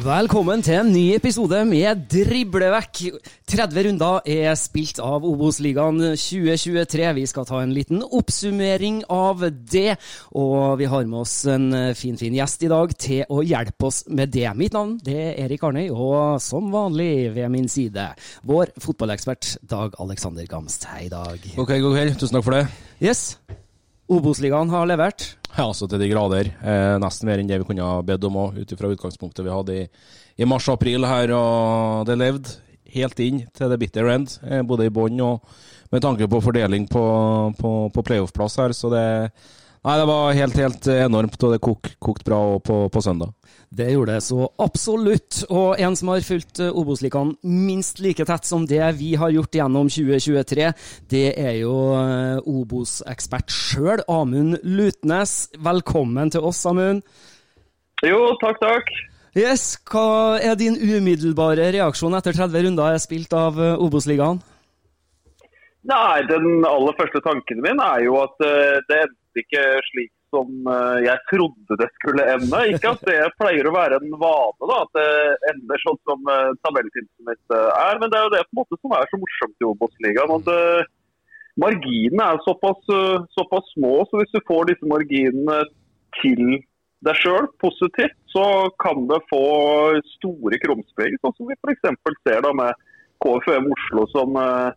Velkommen til en ny episode med Driblevekk. 30 runder er spilt av Obos-ligaen 2023. Vi skal ta en liten oppsummering av det. Og vi har med oss en finfin fin gjest i dag til å hjelpe oss med det. Mitt navn det er Erik Arnøy, og som vanlig ved min side vår fotballekspert Dag Alexander Gamst. Hei, Dag. Ok, god kveld. Tusen takk for det. Yes. Obos-ligaen har levert. Ja, altså til de grader. Eh, nesten mer enn det vi kunne ha bedt om òg, ut ifra utgangspunktet vi hadde i, i mars-april her. Og det levde helt inn til the bitter end, eh, både i bånn og med tanke på fordeling på, på, på playoff-plass her. Så det Nei, det var helt, helt enormt, og det kok, kokte bra på, på søndag. Det gjorde det så absolutt. Og en som har fulgt eh, Obos-ligaen minst like tett som det vi har gjort gjennom 2023, det er jo eh, Obos-ekspert sjøl, Amund Lutnes. Velkommen til oss, Amund. Jo, takk, takk. Yes, Hva er din umiddelbare reaksjon etter 30 runder er spilt av eh, Obos-ligaen? Nei, Den aller første tanken min er jo at det endte ikke slik som eh, jeg trodde det skulle ende. Ikke at det pleier å være en vane da, at det ender sånn som uh, tabelltipset mitt eh, er, men det er jo det på en måte som er så morsomt i Obos-ligaen. eh, Marginene er såpass, eh, såpass små, så hvis du får disse marginene til deg sjøl positivt, så kan det få store krumspring, sånn som vi f.eks. ser da med KFUM Oslo, som eh,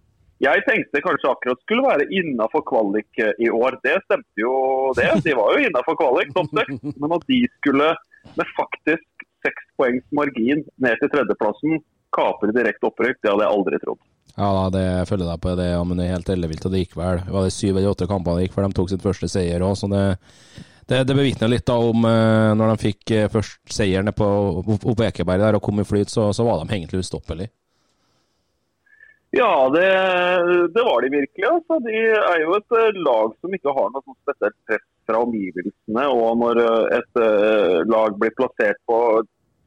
jeg tenkte kanskje akkurat skulle være innafor kvalik eh, i år. Det stemte jo det. De var jo innafor kvalik, topp seks. Men at de skulle med faktisk seks poengs margin ned til tredjeplassen kapre direkte opprykk, det hadde jeg aldri trodd. Ja, det jeg følger deg på det, ja, men det er helt ellevilt, og det gikk vel. Det var det syv eller åtte kampene det gikk før de tok sin første seier òg, så det, det, det bevitner litt da om eh, når de fikk eh, først seieren på Ekeberg der og kom i flyt, så, så var de egentlig ustoppelige. Ja, det, det var de virkelig. Altså. De er jo et eh, lag som ikke har noe spesielt press fra omgivelsene. Og når eh, et eh, lag blir plassert på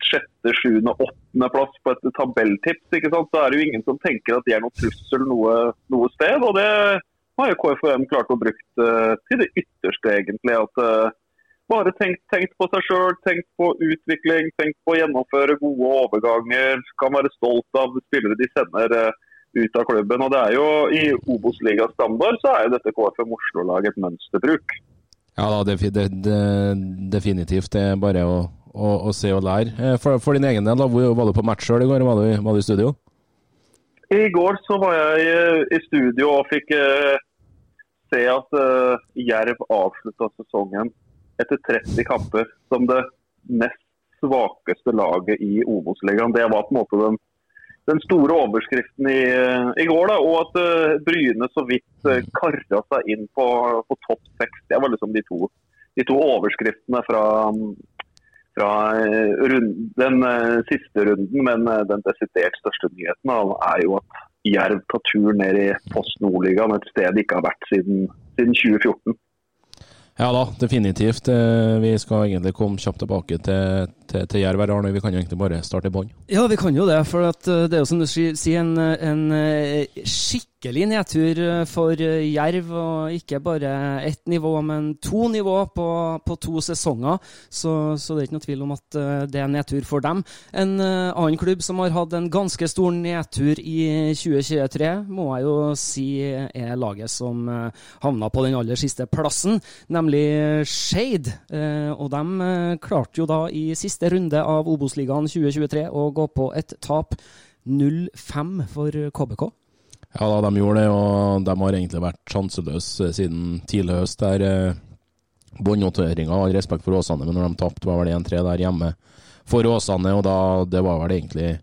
sjette, sjuende, åttende plass på et tabelltips, så er det jo ingen som tenker at de er noen trussel noe, noe sted. Og det har jo KFUM klart å bruke til det ytterste, egentlig. at bare tenkt, tenkt på seg sjøl, tenkt på utvikling, tenkt på å gjennomføre gode overganger. Kan være stolt av spillere de sender ut av klubben. Og det er jo I Obos-ligas standard så er jo dette KFM Oslo-laget et mønsterbruk. Ja da, det, det, det, definitivt. Det er bare å, å, å se og lære. Eh, For, for din egen del, da, hvor var du på match sjøl i går? Var du, var du i studio? I går så var jeg i studio og fikk eh, se at eh, Jerv avslutta sesongen etter 30 kamper som det nest svakeste laget i Obos-ligaen. Det var på en måte den den store overskriften i, i går. da, Og at uh, Bryne så vidt uh, karra seg inn på, på topp seks. Det var liksom de to, de to overskriftene fra, fra uh, rund, den uh, siste runden. Men uh, den desidert største nyheten da, er jo at Jerv tar tur ned i Post Nordligaen, et sted de ikke har vært siden, siden 2014. Ja da, definitivt. Eh, Vi skal egentlig komme kjapt tilbake til, til, til Jerv her, Arne. Vi kan jo egentlig bare starte i bånn. Ja, vi kan jo det. For eh, det er jo som du sier, en, en eh, skikkelig nedtur eh, for eh, Jerv. Og ikke bare ett nivå, men to nivå på, på to sesonger. Så, så det er ikke noe tvil om at eh, det er nedtur for dem. En annen klubb som har hatt en ganske stor nedtur i 2023, må jeg jo si er laget som havna på den aller siste plassen, nemlig Skeid. Og de klarte jo da i siste runde av Obos-ligaen 2023 å gå på et tap 0-5 for KBK. Ja da, de gjorde det, og de har egentlig vært sjanseløse siden tidlig høst. der eh, Båndnoteringa, all respekt for Åsane, men når de tapte, var vel 1-3 der hjemme for Åsane, og da, det var vel egentlig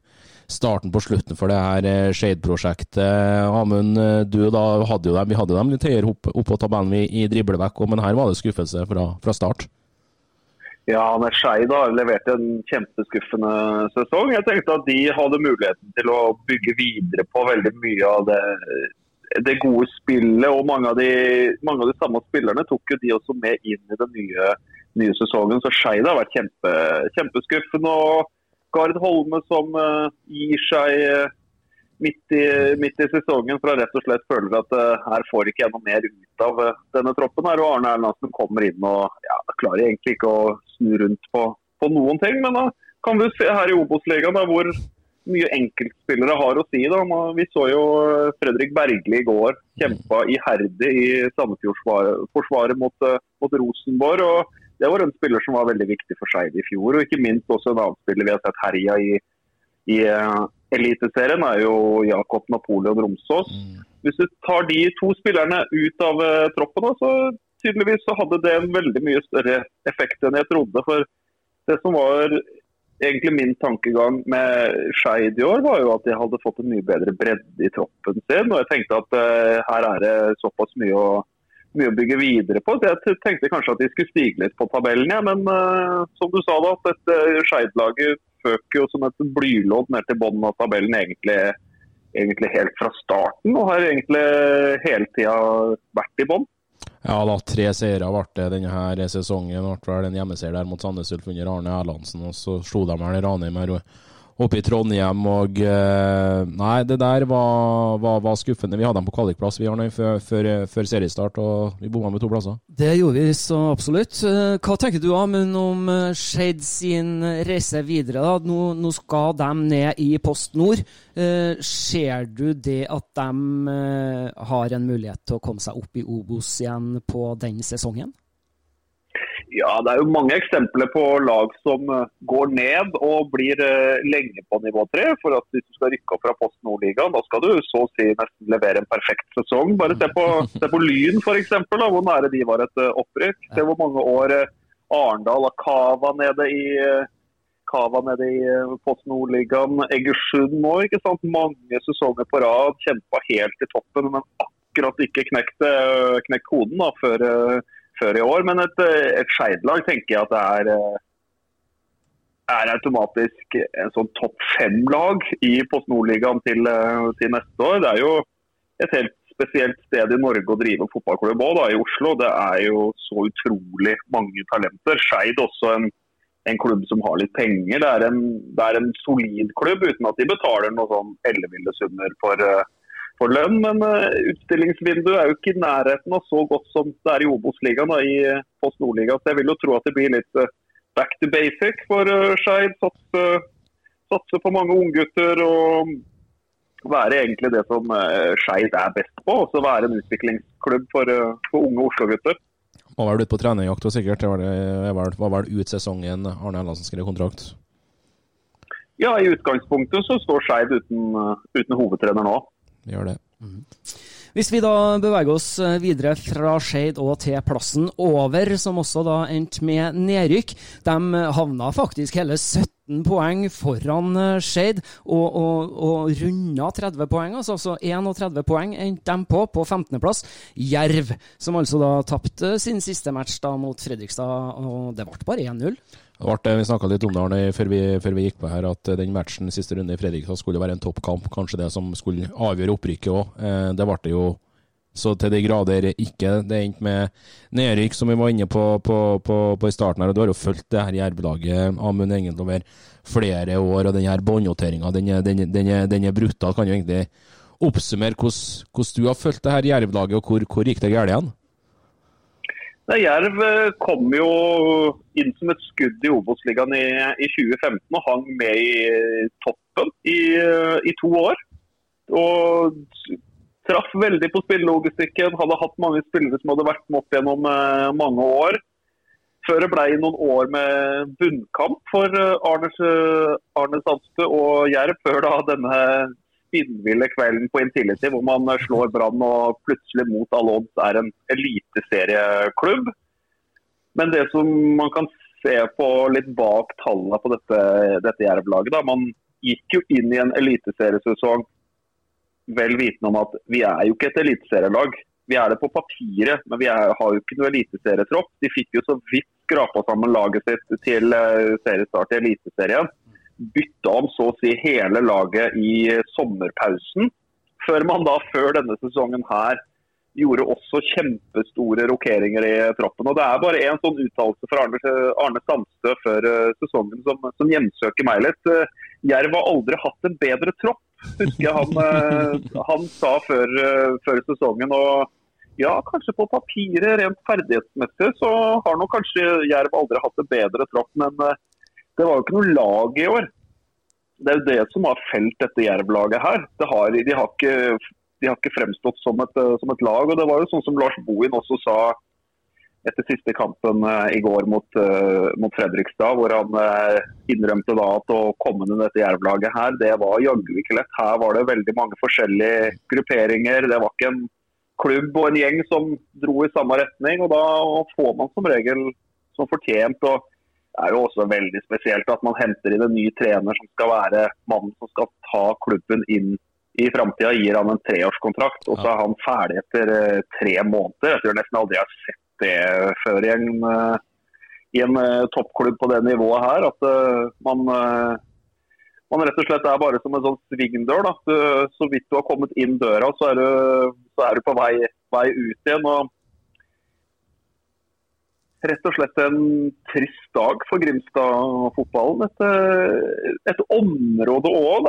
starten på slutten for det her eh, Shade-prosjektet. Amund, eh, du da hadde jo dem, vi hadde dem litt høyere opp, opp på tabellen i, driblevekk, men her var det skuffelse fra, fra start. Ja, Anders Skeid har levert en kjempeskuffende sesong. Jeg tenkte at de hadde muligheten til å bygge videre på veldig mye av det, det gode spillet. og mange av, de, mange av de samme spillerne tok jo de også med inn i den nye, nye sesongen. Så Skeid har vært kjempe, kjempeskuffende. og Gard Holme som eh, gir seg eh, midt i, midt i sesongen for å rett og slett føler at uh, her får ikke jeg noe mer ut av uh, denne troppen. her, og Arne Erlandsen kommer inn og ja, klarer egentlig ikke å snu rundt på, på noen ting. Men da kan vi se her i Obos-ligaen hvor mye enkeltspillere har å si. da. Vi så jo eh, Fredrik Bergli i går kjempa iherdig i Sandefjord-forsvaret mot, mot Rosenborg. og Det var en spiller som var veldig viktig for Skeid i fjor. Og ikke minst også en annen spiller vi har sett herja i, i eh, Eliteserien, er jo Jakob Napoleon Romsås. Hvis du tar de to spillerne ut av eh, troppen, så tydeligvis så hadde det en veldig mye større effekt enn jeg trodde. For det som var egentlig min tankegang med Skeid i år, var jo at de hadde fått en mye bedre bredde i troppen sin. Og jeg tenkte at uh, her er det såpass mye å, mye å bygge videre på. Så jeg tenkte kanskje at de skulle stige litt på tabellen, ja. men uh, som du sa da, at dette Skeid-laget føk jo som et blylodd ned til bunnen av tabellen egentlig, egentlig helt fra starten. Og har egentlig hele tida vært i bånn. Ja da, tre seire ble det denne her sesongen. Ble vel en hjemmeseier der mot Sandnes Ulf under Arne Erlandsen, og så slo de vel Ranheim her oppe i Trondheim. og eh, Nei, det der var, var, var skuffende. Vi hadde dem på kvalikplass vi Arne, før, før, før seriestart, og vi bomma med to plasser. Det gjorde vi så absolutt. Eh, Hva tenker du Amund, om eh, Skeid sin reise videre? da? Nå, nå skal de ned i Post Nord. Ser du det at de har en mulighet til å komme seg opp i Obos igjen på den sesongen? Ja, Det er jo mange eksempler på lag som eh, går ned og blir eh, lenge på nivå tre. For at Hvis du skal rykke opp fra Post Nordligaen, da skal du så å si nesten levere en perfekt sesong. Bare se på, se på Lyn f.eks., hvor nære de var et eh, opprykk. Se hvor mange år Arendal og kava nede i Kava nede i Post Nordligaen. Egersund nå, ikke sant. Mange sesonger på rad. Kjempa helt i toppen, men akkurat ikke knekt, knekt koden da, før, før i år. Men et, eh, et Skeid-lag tenker jeg at det er eh, er automatisk en sånn topp fem-lag i Post Nordligaen til, eh, til neste år. Det er jo et helt spesielt sted i Norge å drive fotballklubb òg, i Oslo. Det er jo så utrolig mange talenter. Skeid også en, en klubb som har litt penger. Det er en, det er en solid klubb, uten at de betaler noe sånn elleville summer for, eh, for lønn. Men eh, utstillingsvinduet er jo ikke i nærheten av så godt som det er i Obos-ligaen, i eh, Post Nordligaen. Så jeg vil jo tro at det blir litt eh, back to basic for uh, Skeid. Satse, satse på mange unggutter og være egentlig det som Skeid er best på. Også være en utviklingsklubb for, for unge Oslo-gutter. Må vel ut på trenerjakt, og sikkert. Det var, det, var, var vel ut sesongen Arne Ellansen skrev kontrakt. Ja, i utgangspunktet så står Skeid uten, uten hovedtrener nå. Gjør det. Hvis vi da beveger oss eh, videre fra Skeid og til plassen over, som også da endte med nedrykk. De havna faktisk hele 17 17 poeng foran eh, Skeid og, og, og runda 30 poeng. Altså, altså 31 poeng endte de på, på 15.-plass. Jerv, som altså da tapte sin siste match da mot Fredrikstad, og det ble bare 1-0. Det vi snakka litt om det før vi, før vi, gikk på her, at den matchen siste runde i Fredrikstad skulle være en toppkamp. Kanskje det som skulle avgjøre opprykket òg. Eh, det ble det jo så til de grader ikke. Det endte med nedrykk, som vi var inne på, på, på, på i starten her. og Du har jo fulgt det her Jerv-laget, Amund, egentlig over flere år. og denne båndnoteringa, den, den, den, den, er brutal. Kan jo egentlig oppsummere hvordan du har fulgt det her Jerv-laget, og hvor, hvor gikk det galt igjen? Nei, Jerv eh, kom jo inn som et skudd i Obos-ligaen i, i, 2015 og hang med i toppen i, i to år. Og traff veldig på spillelogistikken. Hadde hatt mange spillere som hadde vært med opp gjennom mange år. Før det ble noen år med bunnkamp for Arne, Arne Sandstø og Jerv, før da denne spinnville kvelden på Intility hvor man slår Brann og plutselig mot alle odds er en eliteserieklubb. Men det som man kan se på litt bak tallene på dette, dette Jerv-laget, man gikk jo inn i en eliteseriesesong vel vitende om at vi er jo ikke et eliteserielag. Vi er det på papiret, men vi er, har jo ikke noe eliteserietropp. De fikk jo så vidt skrapa sammen laget sitt til uh, seriestart i Eliteserien. Bytta om så å si hele laget i sommerpausen. Før man da før denne sesongen her gjorde også kjempestore rokeringer i troppen. Og Det er bare én sånn uttalelse fra Arne, Arne Sandstø før uh, sesongen som, som hjemsøker meg litt. Uh, Jerv har aldri hatt en bedre tropp husker jeg han, eh, han sa før, eh, før, sesongen. og ja, kanskje på papiret, rent ferdighetsmessig, så har nok kanskje Jerv aldri hatt det bedre tropp. Men eh, det var jo ikke noe lag i år. Det er jo det som har felt dette Jerv-laget her. Har, de, har ikke, de, har ikke, fremstått som et, som et, lag. og Det var jo sånn som Lars Bohin også sa etter siste kampen uh, i går mot, uh, mot, Fredrikstad, hvor han innrømte da at å komme i dette jervlaget her, det var jaggu ikke lett. Her var det veldig mange forskjellige grupperinger. Det var ikke en klubb og en gjeng som dro i samme retning. og Da får man som regel som fortjent. og Det er jo også veldig spesielt at man henter inn en ny trener som skal være mannen som skal ta klubben inn i framtida. Gir han en treårskontrakt, og så er han ferdig etter tre måneder. Jeg tror nesten aldri jeg har sett det før i en, eh, i en eh, toppklubb på det nivået her. At eh, man, man rett og slett er bare som en sånn svingdør. Da. Du, så vidt du har kommet inn døra, så er du, så er du på vei, vei, ut igjen. og Rett og slett en trist dag for Grimstad-fotballen. Et, et område òg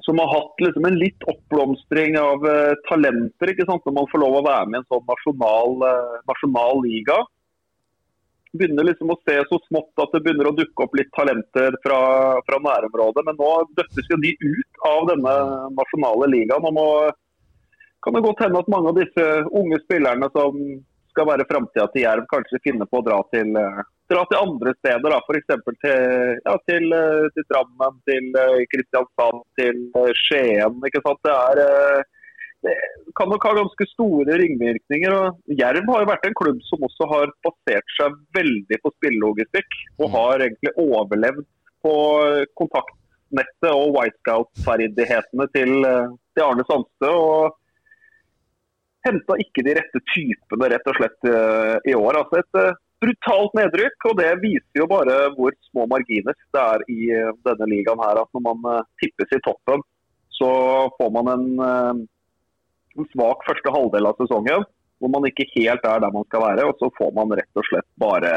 som har hatt liksom en litt oppblomstring av uh, talenter ikke sant? når man får lov å være med i en sånn nasjonal, uh, nasjonal, liga. Begynner liksom å se så smått at det begynner å dukke opp litt talenter fra, fra nærområdet. Men nå døttes jo de ut av denne nasjonale ligaen. og nå kan det godt hende at mange av disse unge spillerne som skal være framtida til Jerv, kanskje finner på å dra til, uh, dra til andre steder. F.eks. Til, ja, til, eh, til Drammen, til eh, Kristiansand, til eh, Skien. ikke sant? Det, er, det kan nok ha ganske store ringvirkninger. og Jerv har jo vært en klubb som også har basert seg veldig på spillelogistikk. Og mm. har egentlig overlevd på kontaktnettet og Whitecout-ferdighetene til, til Arne Sandstø. og henta ikke de rette typene rett og slett i år. Altså et brutalt nedrykk. og Det viser jo bare hvor små marginer det er i eh, denne ligaen. her, at Når man eh, tippes i toppen, så får man en, eh, en svak første halvdel av sesongen. Hvor man ikke helt er der man skal være. Og så får man rett og slett bare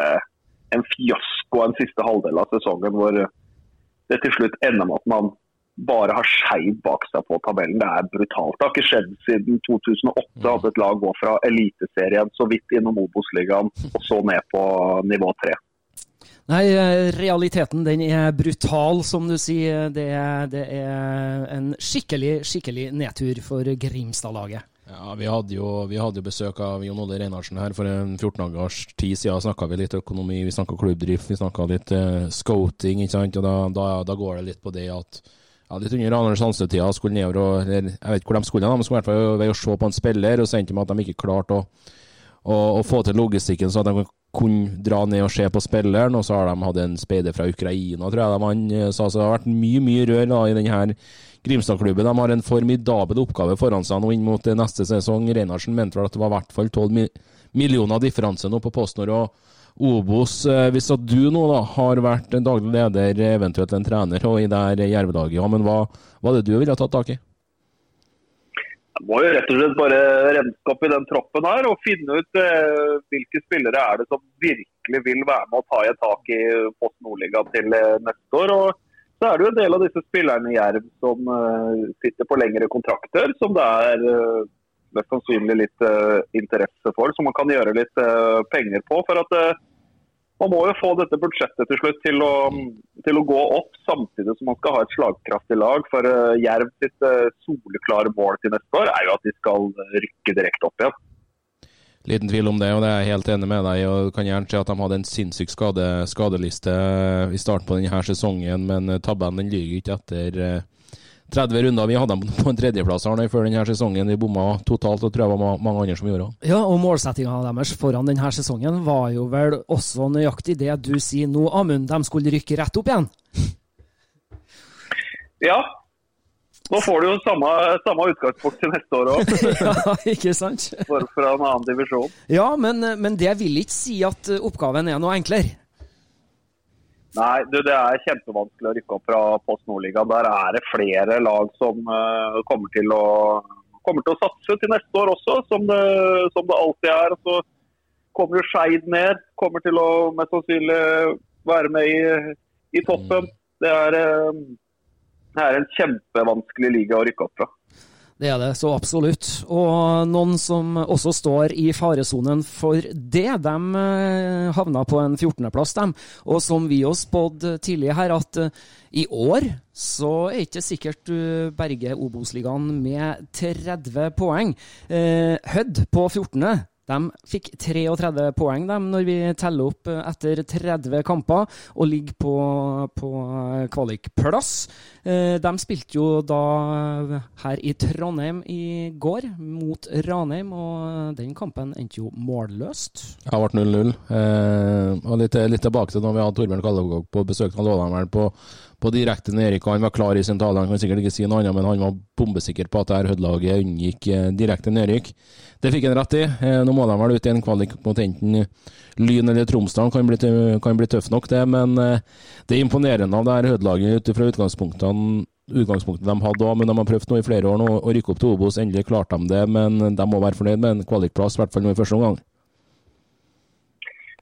en fiasko en siste halvdel av sesongen hvor det til slutt ender med at man bare har Skeid bak seg på tabellen. Det er brutalt. Det har ikke skjedd siden 2008 mm. at et lag går fra Eliteserien så vidt innom Obos-ligaen og så ned på nivå tre. Nei, realiteten den er brutal, som du sier. Det er, det er en skikkelig, skikkelig nedtur for Grimstad-laget. Ja, vi hadde, jo, vi hadde, jo, besøk av Jon Olle Reinhardsen her for en 14 dagers tid siden. snakka vi litt økonomi, vi snakka klubbdrift, vi snakka litt uh, scouting. ikke sant? Og da, da, da, går det litt på det at ja, litt under Anders Hansen-tida skulle nedover og eller, Jeg vet ikke hvor de skulle, de skulle i hvert fall ved å se på en spiller, og så endte med at de ikke klarte å, å, å, få til logistikken så at de kunne dra ned og se på spilleren, og så har de hatt en speider fra Ukraina, tror jeg de han eh, sa. Så det har vært mye, mye rør da, i denne Grimstad-klubben. De har en formidabel oppgave foran seg nå inn mot neste sesong. Reinhardsen mente vel at det var i hvert fall 12 mi millioner differanse nå på PostNord og Obos. Eh, Hvis at du nå da har vært daglig leder, eventuelt en trener, og i det Jervedaget, ja, men hva, er det du ville tatt tak i? Jeg må jo rett og slett bare renske opp i den troppen her og finne ut eh, hvilke spillere er det som virkelig vil være med å ta i tak i Post Nordliga til eh, neste år. og så er det jo en del av disse spillerne i Jerv som eh, sitter på lengre kontrakter, som det er eh, mest sannsynlig litt uh, interesse for, som man kan gjøre litt uh, penger på. for at uh, man må jo få dette budsjettet til slutt til å, til å gå opp, samtidig som man skal ha et slagkraftig lag. For uh, Jerv sitt soleklare mål til neste år er jo at de skal rykke direkte opp igjen. Liten tvil om det, og det er jeg helt enig med deg. og kan gjerne si at De hadde en sinnssyk skade, skadeliste i starten på denne sesongen, men tabben den lyver ikke etter 30 runder. Vi hadde dem på en tredjeplass Arne, før denne sesongen. Vi bomma totalt, og tror jeg var mange andre som gjorde det. Ja, og målsettinga deres foran denne sesongen var jo vel også nøyaktig det du sier nå, Amund. De skulle rykke rett opp igjen. Ja. Nå får du jo samme, samme utgangspunkt til neste år òg, ja, ikke sant? bare fra en annen divisjon. Ja, men, men det vil ikke si at oppgaven er noe enklere. Nei, du, det er kjempevanskelig å rykke opp fra Post Nordliga. Der er det flere lag som uh, kommer, til å, kommer til å satse til neste år også, som det, som det alltid er. Så kommer jo Skeid ned. Kommer til å mest sannsynlig være med i, i toppen. Det er, uh, det er en kjempevanskelig liga å rykke opp fra. Det er det, så absolutt. Og noen som også står i faresonen for det, de havna på en 14.-plass, dem. Og som vi også spådd tidlig her, at i år så er ikke sikkert du berger Obos-ligaen med 30 poeng. Eh, Hødd på 14. De fikk 33 poeng de, når vi teller opp etter 30 kamper, og ligger på, på kvalikplass. De spilte jo da her i Trondheim i går, mot Ranheim, og den kampen endte jo målløst. Det har vært 0-0. Eh, og litt, litt, tilbake til når vi hadde Torbjørn Kallevåg på besøk. Han lå vel på på direkte ned Erik. Han var klar i sin tale, han kan sikkert ikke si noe annet, men han var bombesikker på at det Hødd-laget unngikk eh, direkte nedrykk. Det fikk han rett i. Eh, nå må de vel ut i en kvalik mot enten Lyn eller Tromsdalen. Kan bli, kan bli tøff nok, det. Men eh, det er imponerende av det her Hødd-laget ut fra utgangspunktene utgangspunktet de hadde òg, men de har prøvd nå i flere år nå å rykke opp til Obos. Endelig klarte de det, men de må være fornøyd med en kvalikplass, i hvert fall nå i første omgang.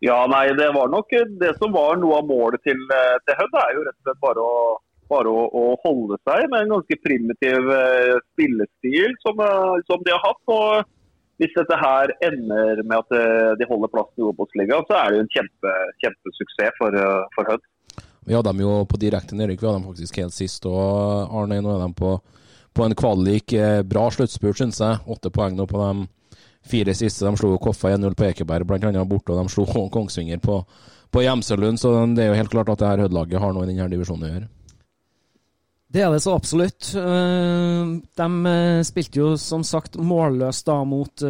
Ja, nei, det var nok det som var noe av målet til, til Hødd. er jo rett og slett bare å, bare å, å holde seg med en ganske primitiv uh, spillestil som, som, de har hatt. og Hvis dette her ender med at de holder plassen i Obos-ligaen, så er det jo en kjempe, kjempesuksess for, for Hødd. Vi hadde dem jo på direkte nedrykk, vi hadde dem faktisk helt sist. og Arne, nå er de på, på en kvalik. Bra sluttspurt, syns jeg. Åtte poeng nå på dem fire siste. De slo Koffa 1-0 på Ekeberg bl.a. borte, og de slo Kongsvinger på, på Gjemselund. Så det er jo helt klart at det her Hødd-laget har noe i denne divisjonen å gjøre. Det er det så absolutt. De spilte jo som sagt målløst da mot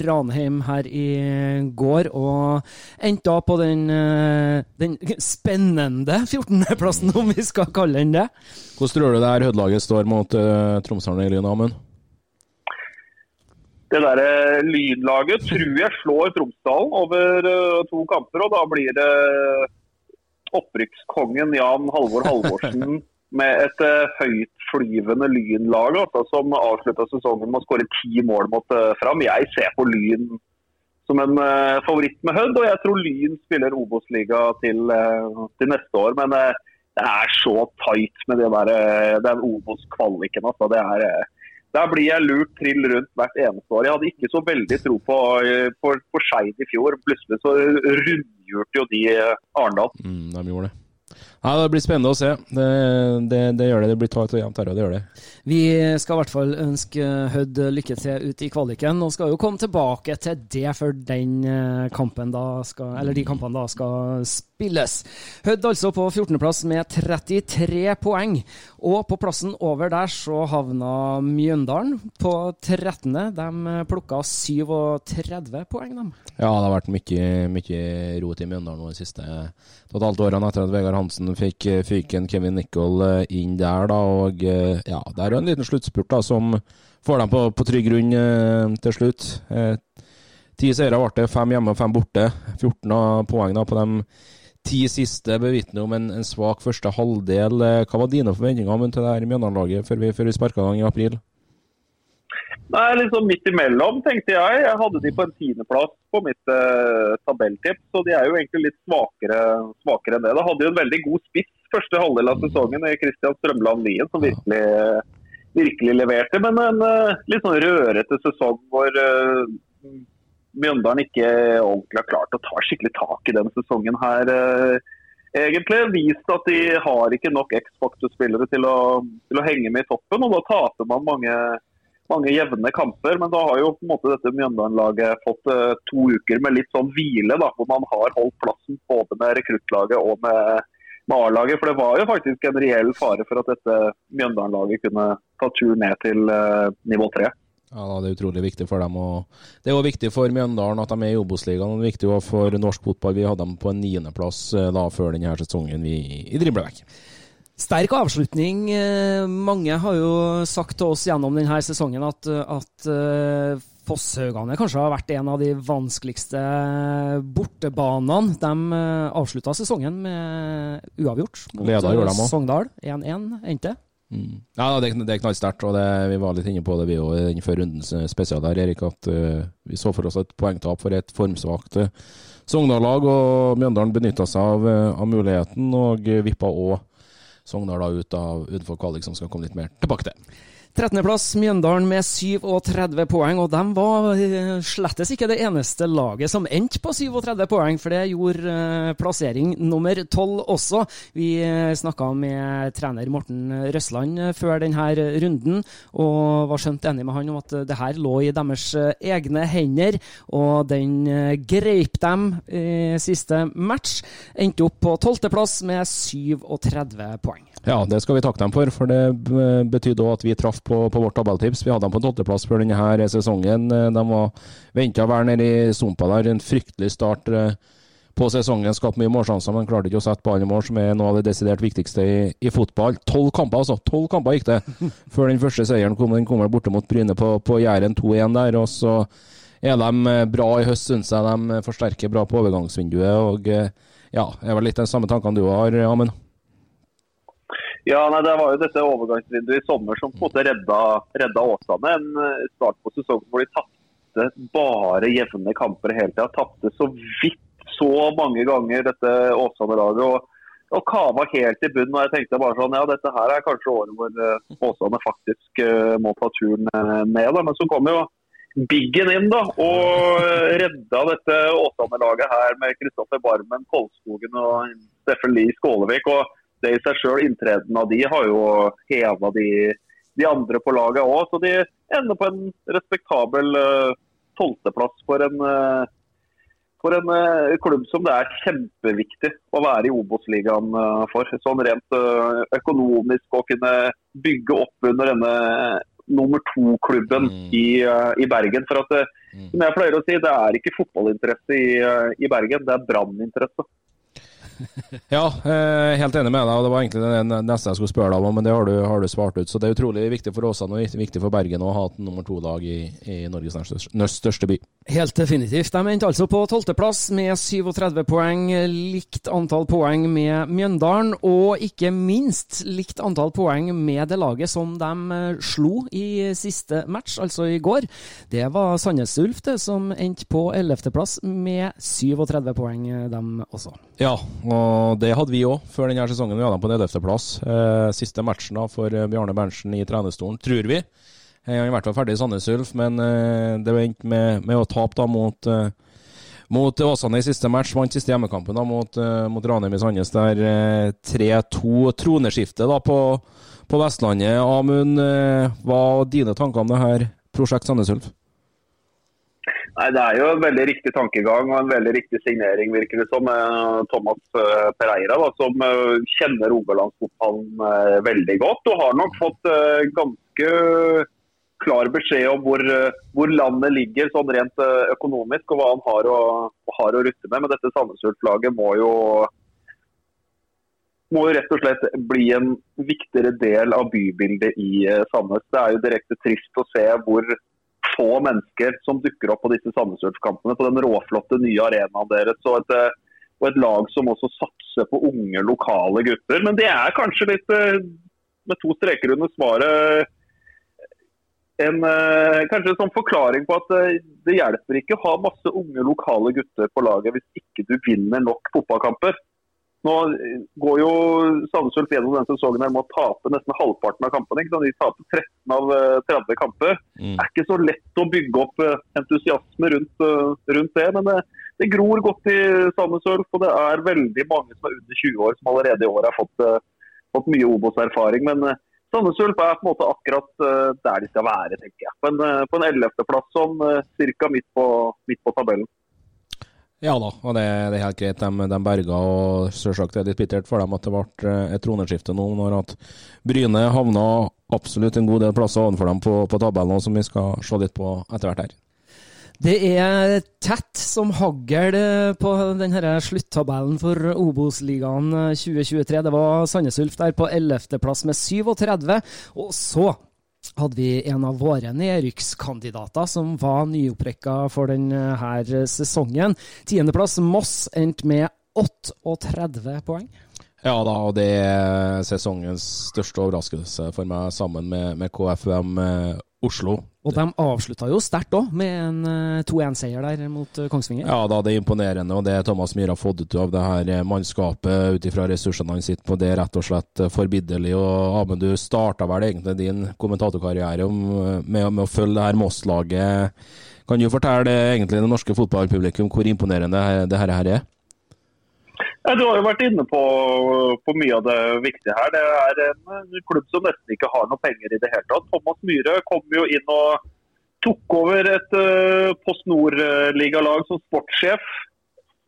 Ranheim her i går, og endte da på den, den spennende 14.-plassen, om vi skal kalle den det. Hvordan tror du det her Hødd-laget står mot Tromsdalen i Lyn Amund? Det der eh, lynlaget tror jeg slår Tromsdalen over uh, to kamper. og Da blir det opprykkskongen Jan Halvor Halvorsen med et uh, høytflyvende lynlag altså, som avslutta sesongen med å skåre ti mål mot uh, Fram. Jeg ser på Lyn som en favoritt med Hødd, og jeg tror Lyn spiller Obos-liga til, til, neste år. Men det er så tight med det der, den Obos-kvaliken. Altså. Det er der blir jeg lurt trill rundt hvert eneste år. Jeg hadde ikke så veldig tro på, eh, på, på Skeid i fjor. Plutselig så rundhjulte jo de eh, Arendal. Mm, de gjorde det. Ja, Det blir spennende å se. Det, det, det gjør det. Det blir tatt og jevnt her, og det gjør det. Vi skal i hvert fall ønske Hødd lykke til ut i kvaliken, og skal jo komme tilbake til det før den eh, kampen da skal, eller de kampene da skal spilles. Hødd altså på 14.-plass med 33 poeng, og på plassen over der så havna Mjøndalen på 13. De plukka 37 poeng, de. Ja, det har vært mye, mye rot i Mjøndalen nå de siste totalt årene etter at Vegard Hansen fikk fyken Kevin Nicol inn der, da. Og ja, det er jo en liten sluttspurt da, som får dem på, på trygg grunn eh, til slutt. Eh, ti seire ble det, fem hjemme og fem borte. 14 poeng da, på de ti siste bevitner om en, en, svak første halvdel. Eh, hva var dine forventninger til det her Mjøndalen-laget før vi, før vi sparka i gang i april? Nei, liksom Midt imellom, tenkte jeg. Jeg hadde de på en tiendeplass på mitt eh, tabelltips. Så de er jo egentlig litt svakere, svakere enn det. Da hadde jo en veldig god spiss første halvdel av sesongen i Kristian Strømland Lien, som virkelig, virkelig leverte. Men en eh, litt sånn rørete sesong hvor eh, Mjøndalen ikke ordentlig har klart å ta skikkelig tak i den sesongen her. Eh, egentlig vist at de har ikke nok X-faktor-spillere til, til, å henge med i toppen, og da taper man mange mange jevne kamper. Men da har jo på en måte dette Mjøndalen-laget fått uh, to uker med litt sånn hvile, da, hvor man har holdt plassen både med rekruttlaget og med, med A-laget. For det var jo faktisk en reell fare for at dette Mjøndalen-laget kunne ta tur ned til uh, nivå tre. Ja, Det er utrolig viktig for dem. Og det er også viktig for Mjøndalen at de er i Obos-ligaen. Det er viktig for norsk fotball. Vi hadde dem på en niendeplass eh, før denne sesongen vi, i Driblevekk. Sterk avslutning. Eh, mange har jo sagt til oss gjennom denne sesongen at, at uh, Fosshaugane kanskje har vært en av de vanskeligste bortebanene. De uh, avslutta sesongen med uavgjort mot Leda, Sogndal. 1-1 endte. Mm. Ja, det, det er knallsterkt, og det, vi var litt inne på det vi òg før rundens spesial der, Erik. At uh, vi så for oss et poengtap for et formsvakt Sogndal-lag, og Mjøndalen benytta seg av, av muligheten og vippa òg Sogndal ut av utenfor kvalik, som skal komme litt mer tilbake til. 13.-plass Mjøndalen med 37 poeng, og de var eh, slettes ikke det eneste laget som endte på 37 poeng, for det gjorde eh, plassering nummer 12 også. Vi eh, snakka med trener Morten Røsland før denne runden, og var skjønt enig med han om at det her lå i deres egne hender, og den greip dem i siste match. Endte opp på 12.-plass med 37 poeng. Ja, det skal vi takke dem for, for det betydde òg at vi traff på, på vårt tabelltips. Vi hadde dem på en tolvteplass før denne sesongen. De var venta være nede i sumpa der. En fryktelig start eh, på sesongen. Skapt mye målsjanser, men klarte ikke å sette ballen i mål, som er noe av det desidert viktigste i, i fotball. Tolv kamper, altså. Tolv kamper gikk det før den første seieren kom. Den kommer borte mot Bryne på, på Jæren 2-1 der. og så er de eh, bra i høst, syns jeg. De forsterker bra på overgangsvinduet. og eh, ja, er vel litt de samme tankene du har, Amund? Ja, nei, Det var jo dette overgangsvinduet i sommer som på en måte redda, redda Åsane. En eh, start på sesongen hvor de tapte bare jevne kamper hele tida. Tapte så vidt så mange ganger, dette Åsane-laget. og og kava helt i bunnen. og Jeg tenkte bare sånn, ja dette her er kanskje året hvor eh, Åsane faktisk uh, må ta turen ned. Da. Men så kom jo Biggen inn da, og redda dette Åsane-laget her med Kristoffer Barmen, Kolskogen og Steffen Lie Skålevik. og det i seg sjøl, inntreden av de, har jo heva de, de, andre på laget òg. Så de ender på en respektabel eh, tolvteplass uh, for en uh, for en uh, klubb som det er kjempeviktig å være i Obos-ligaen uh, for. Sånn rent uh, økonomisk å kunne bygge opp under denne nummer to-klubben mm. i, i, Bergen. For at, mm. som jeg pleier å si, det er ikke fotballinteresse i, i Bergen, det er branninteresse. Ja, eh, helt enig med deg. og Det var egentlig det neste jeg skulle spørre deg om, men det har du, har du svart ut. Så det er utrolig viktig for Åsane og viktig for Bergen å ha et nummer to-lag i, i, Norges nest største by. Helt definitivt. De endte altså på tolvteplass med 37 poeng. Likt antall poeng med Mjøndalen, og ikke minst likt antall poeng med det laget som de eh, slo i siste match, altså i går. Det var Sandnes Ulf, det, som endte på ellevteplass med 37 poeng, eh, dem også. Ja, og det hadde vi òg før denne sesongen. Vi hadde dem på nedøfteplass. ellevteplass. Eh, siste matchen da for eh, Bjarne Berntsen i trenerstolen, tror vi. Han er i hvert fall ferdig i Sandnes Ulf, men eh, det endte med, med, å tape da mot, eh, Mot Åsane i siste match, vant siste hjemmekampen da, mot, mot Ranheim i Sandnes. Der uh, 3-2. Troneskifte da på, på Vestlandet. Amund, hva er dine tanker om det her prosjekt Sandnes Ulf? Nei, Det er jo en veldig riktig tankegang og en veldig riktig signering, virker det som. Thomas Pereira, da, som kjenner rogalandsfotballen veldig godt. Og har nok fått ganske klar beskjed om hvor, hvor, landet ligger sånn rent eh, økonomisk og hva han har å, har å rutte med. Men dette Sandnes Ulf-laget må jo må jo rett og slett bli en viktigere del av bybildet i eh, Sandnes. Det er jo direkte trist å se hvor få mennesker som dukker opp på disse Sandnes Ulf-kampene. På den råflotte nye arenaen deres. Og et, eh, og et, lag som også satser på unge, lokale gutter. Men det er kanskje litt, med to streker under svaret, en uh, kanskje en sånn forklaring på at det hjelper ikke å ha masse unge lokale gutter på laget hvis ikke du vinner nok fotballkamper. Nå eh, går jo Sandnes gjennom denne sesongen med å tape nesten halvparten av kampene. De taper 13 av uh, 30 kamper. Mm. Det er ikke så lett å bygge opp entusiasme rundt, rundt det. Men det, det, gror godt i Sandnes Ulf, og det er veldig mange som er under 20 år som allerede i år har fått, fått mye Obos-erfaring. Men Sandnes Ulf er på en måte akkurat eh, der de skal være, tenker jeg. På en, eh, på en 11.-plass, sånn eh, ca. Midt, midt, på tabellen. Ja da, og det, det er helt greit. De, de berga, og selvsagt er det litt bittert for dem at det ble et troneskifte nå, når at Bryne havna absolutt en god del plasser ovenfor dem på, på tabellen, som vi skal se litt på etter hvert her. Det er tett som hagl på denne sluttabellen for Obos-ligaen 2023. Det var Sandnes Ulf der på 11.-plass med 37. Og så hadde vi en av våre nedrykkskandidater som var nyopprykka for denne sesongen. Tiendeplass Moss endte med 38 poeng. Ja da, og det er sesongens største overraskelse for meg, sammen med, med KFUM eh, Oslo. Og de avslutta jo sterkt òg, med en 2-1-seier eh, der mot eh, Kongsvinger. Ja da, det er imponerende. Og det Thomas Myhre har fått ut av det her mannskapet ut ifra ressursene han sitter på, det er rett og slett forbilledlig. Og Amund, du starta vel egentlig din kommentatorkarriere med, med å følge det her Moss-laget. Kan du fortelle egentlig det norske fotballpublikum hvor imponerende det her er? Ja, du har jo vært inne på, på, mye av det viktige her. Det er en klubb som nesten ikke har noe penger i det hele tatt. Thomas Myhre kom jo inn og tok over et uh, Post Nord-ligalag som sportssjef.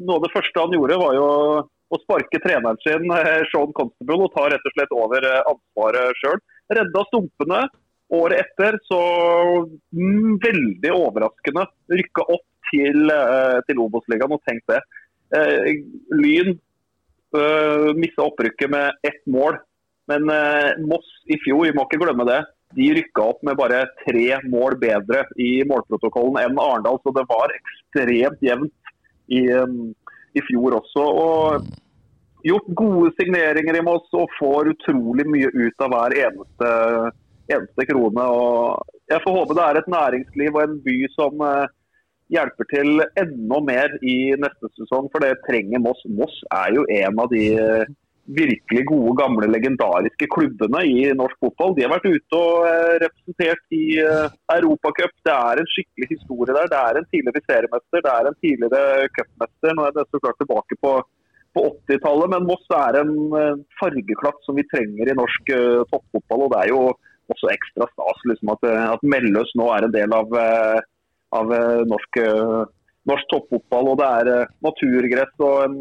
Noe av det første han gjorde, var jo å sparke treneren sin, eh, Sean Constable, og ta rett og slett over eh, ansvaret sjøl. Redda stumpene. Året etter så mm, veldig overraskende rykka opp til, uh, til Obos-ligaen, og tenk det. Uh, Lyn uh, mista opprykket med ett mål. Men uh, Moss i fjor, vi må ikke glemme det, de rykka opp med bare tre mål bedre i målprotokollen enn Arendal. Så det var ekstremt jevnt i, i fjor også. Og gjort gode signeringer i Moss og får utrolig mye ut av hver eneste, eneste krone. Og jeg får håpe det er et næringsliv og en by som uh, hjelper til enda mer i neste sesong, for det trenger Moss. Moss er jo en av de eh, virkelig gode, gamle, legendariske klubbene i norsk fotball. De har vært ute og eh, representert i uh, Europacup. Det er en skikkelig historie der. Det er en tidligere seriemester, det er en tidligere cupmester. Nå er det så klart tilbake på, på 80-tallet, men Moss er en fargeklatt som vi trenger i norsk toppfotball. og Det er jo også ekstra stas liksom, at, at Melløs nå er en del av uh, av eh, norsk, eh, norsk toppfotball. Og det er eh, naturgress og en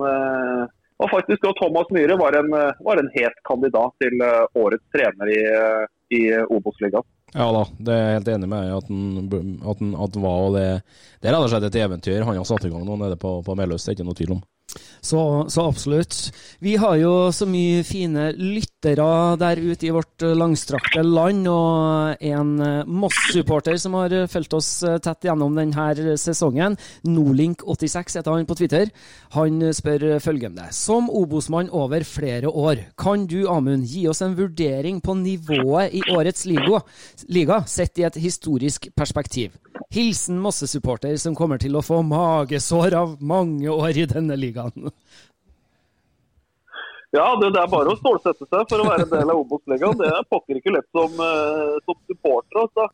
og faktisk Thomas Myhre var en, var en het kandidat til årets trener i, i Obos-ligaen. Ja da, det er jeg helt enig med at han, det er rett og slett et eventyr han har satt i gang nå nede på, på Meløs, det er ikke noe tvil om. Så, så, absolutt. Vi har jo så mye fine lyttere der ute i vårt langstrakte land, og en eh, Moss-supporter som har fulgt oss eh, tett gjennom denne sesongen, Nolink86 heter han på Twitter, han spør følgende. Som Obos-mann over flere år, kan du Amund gi oss en vurdering på nivået i årets liga, liga sett i et historisk perspektiv? Hilsen Mosse-supporter som kommer til å få magesår av mange år i denne ligaen. Ja, det, det, er bare å stålsette seg for å være en del av Obos-ligaen. Det er pokker ikke lett som, uh, som supporter. Altså.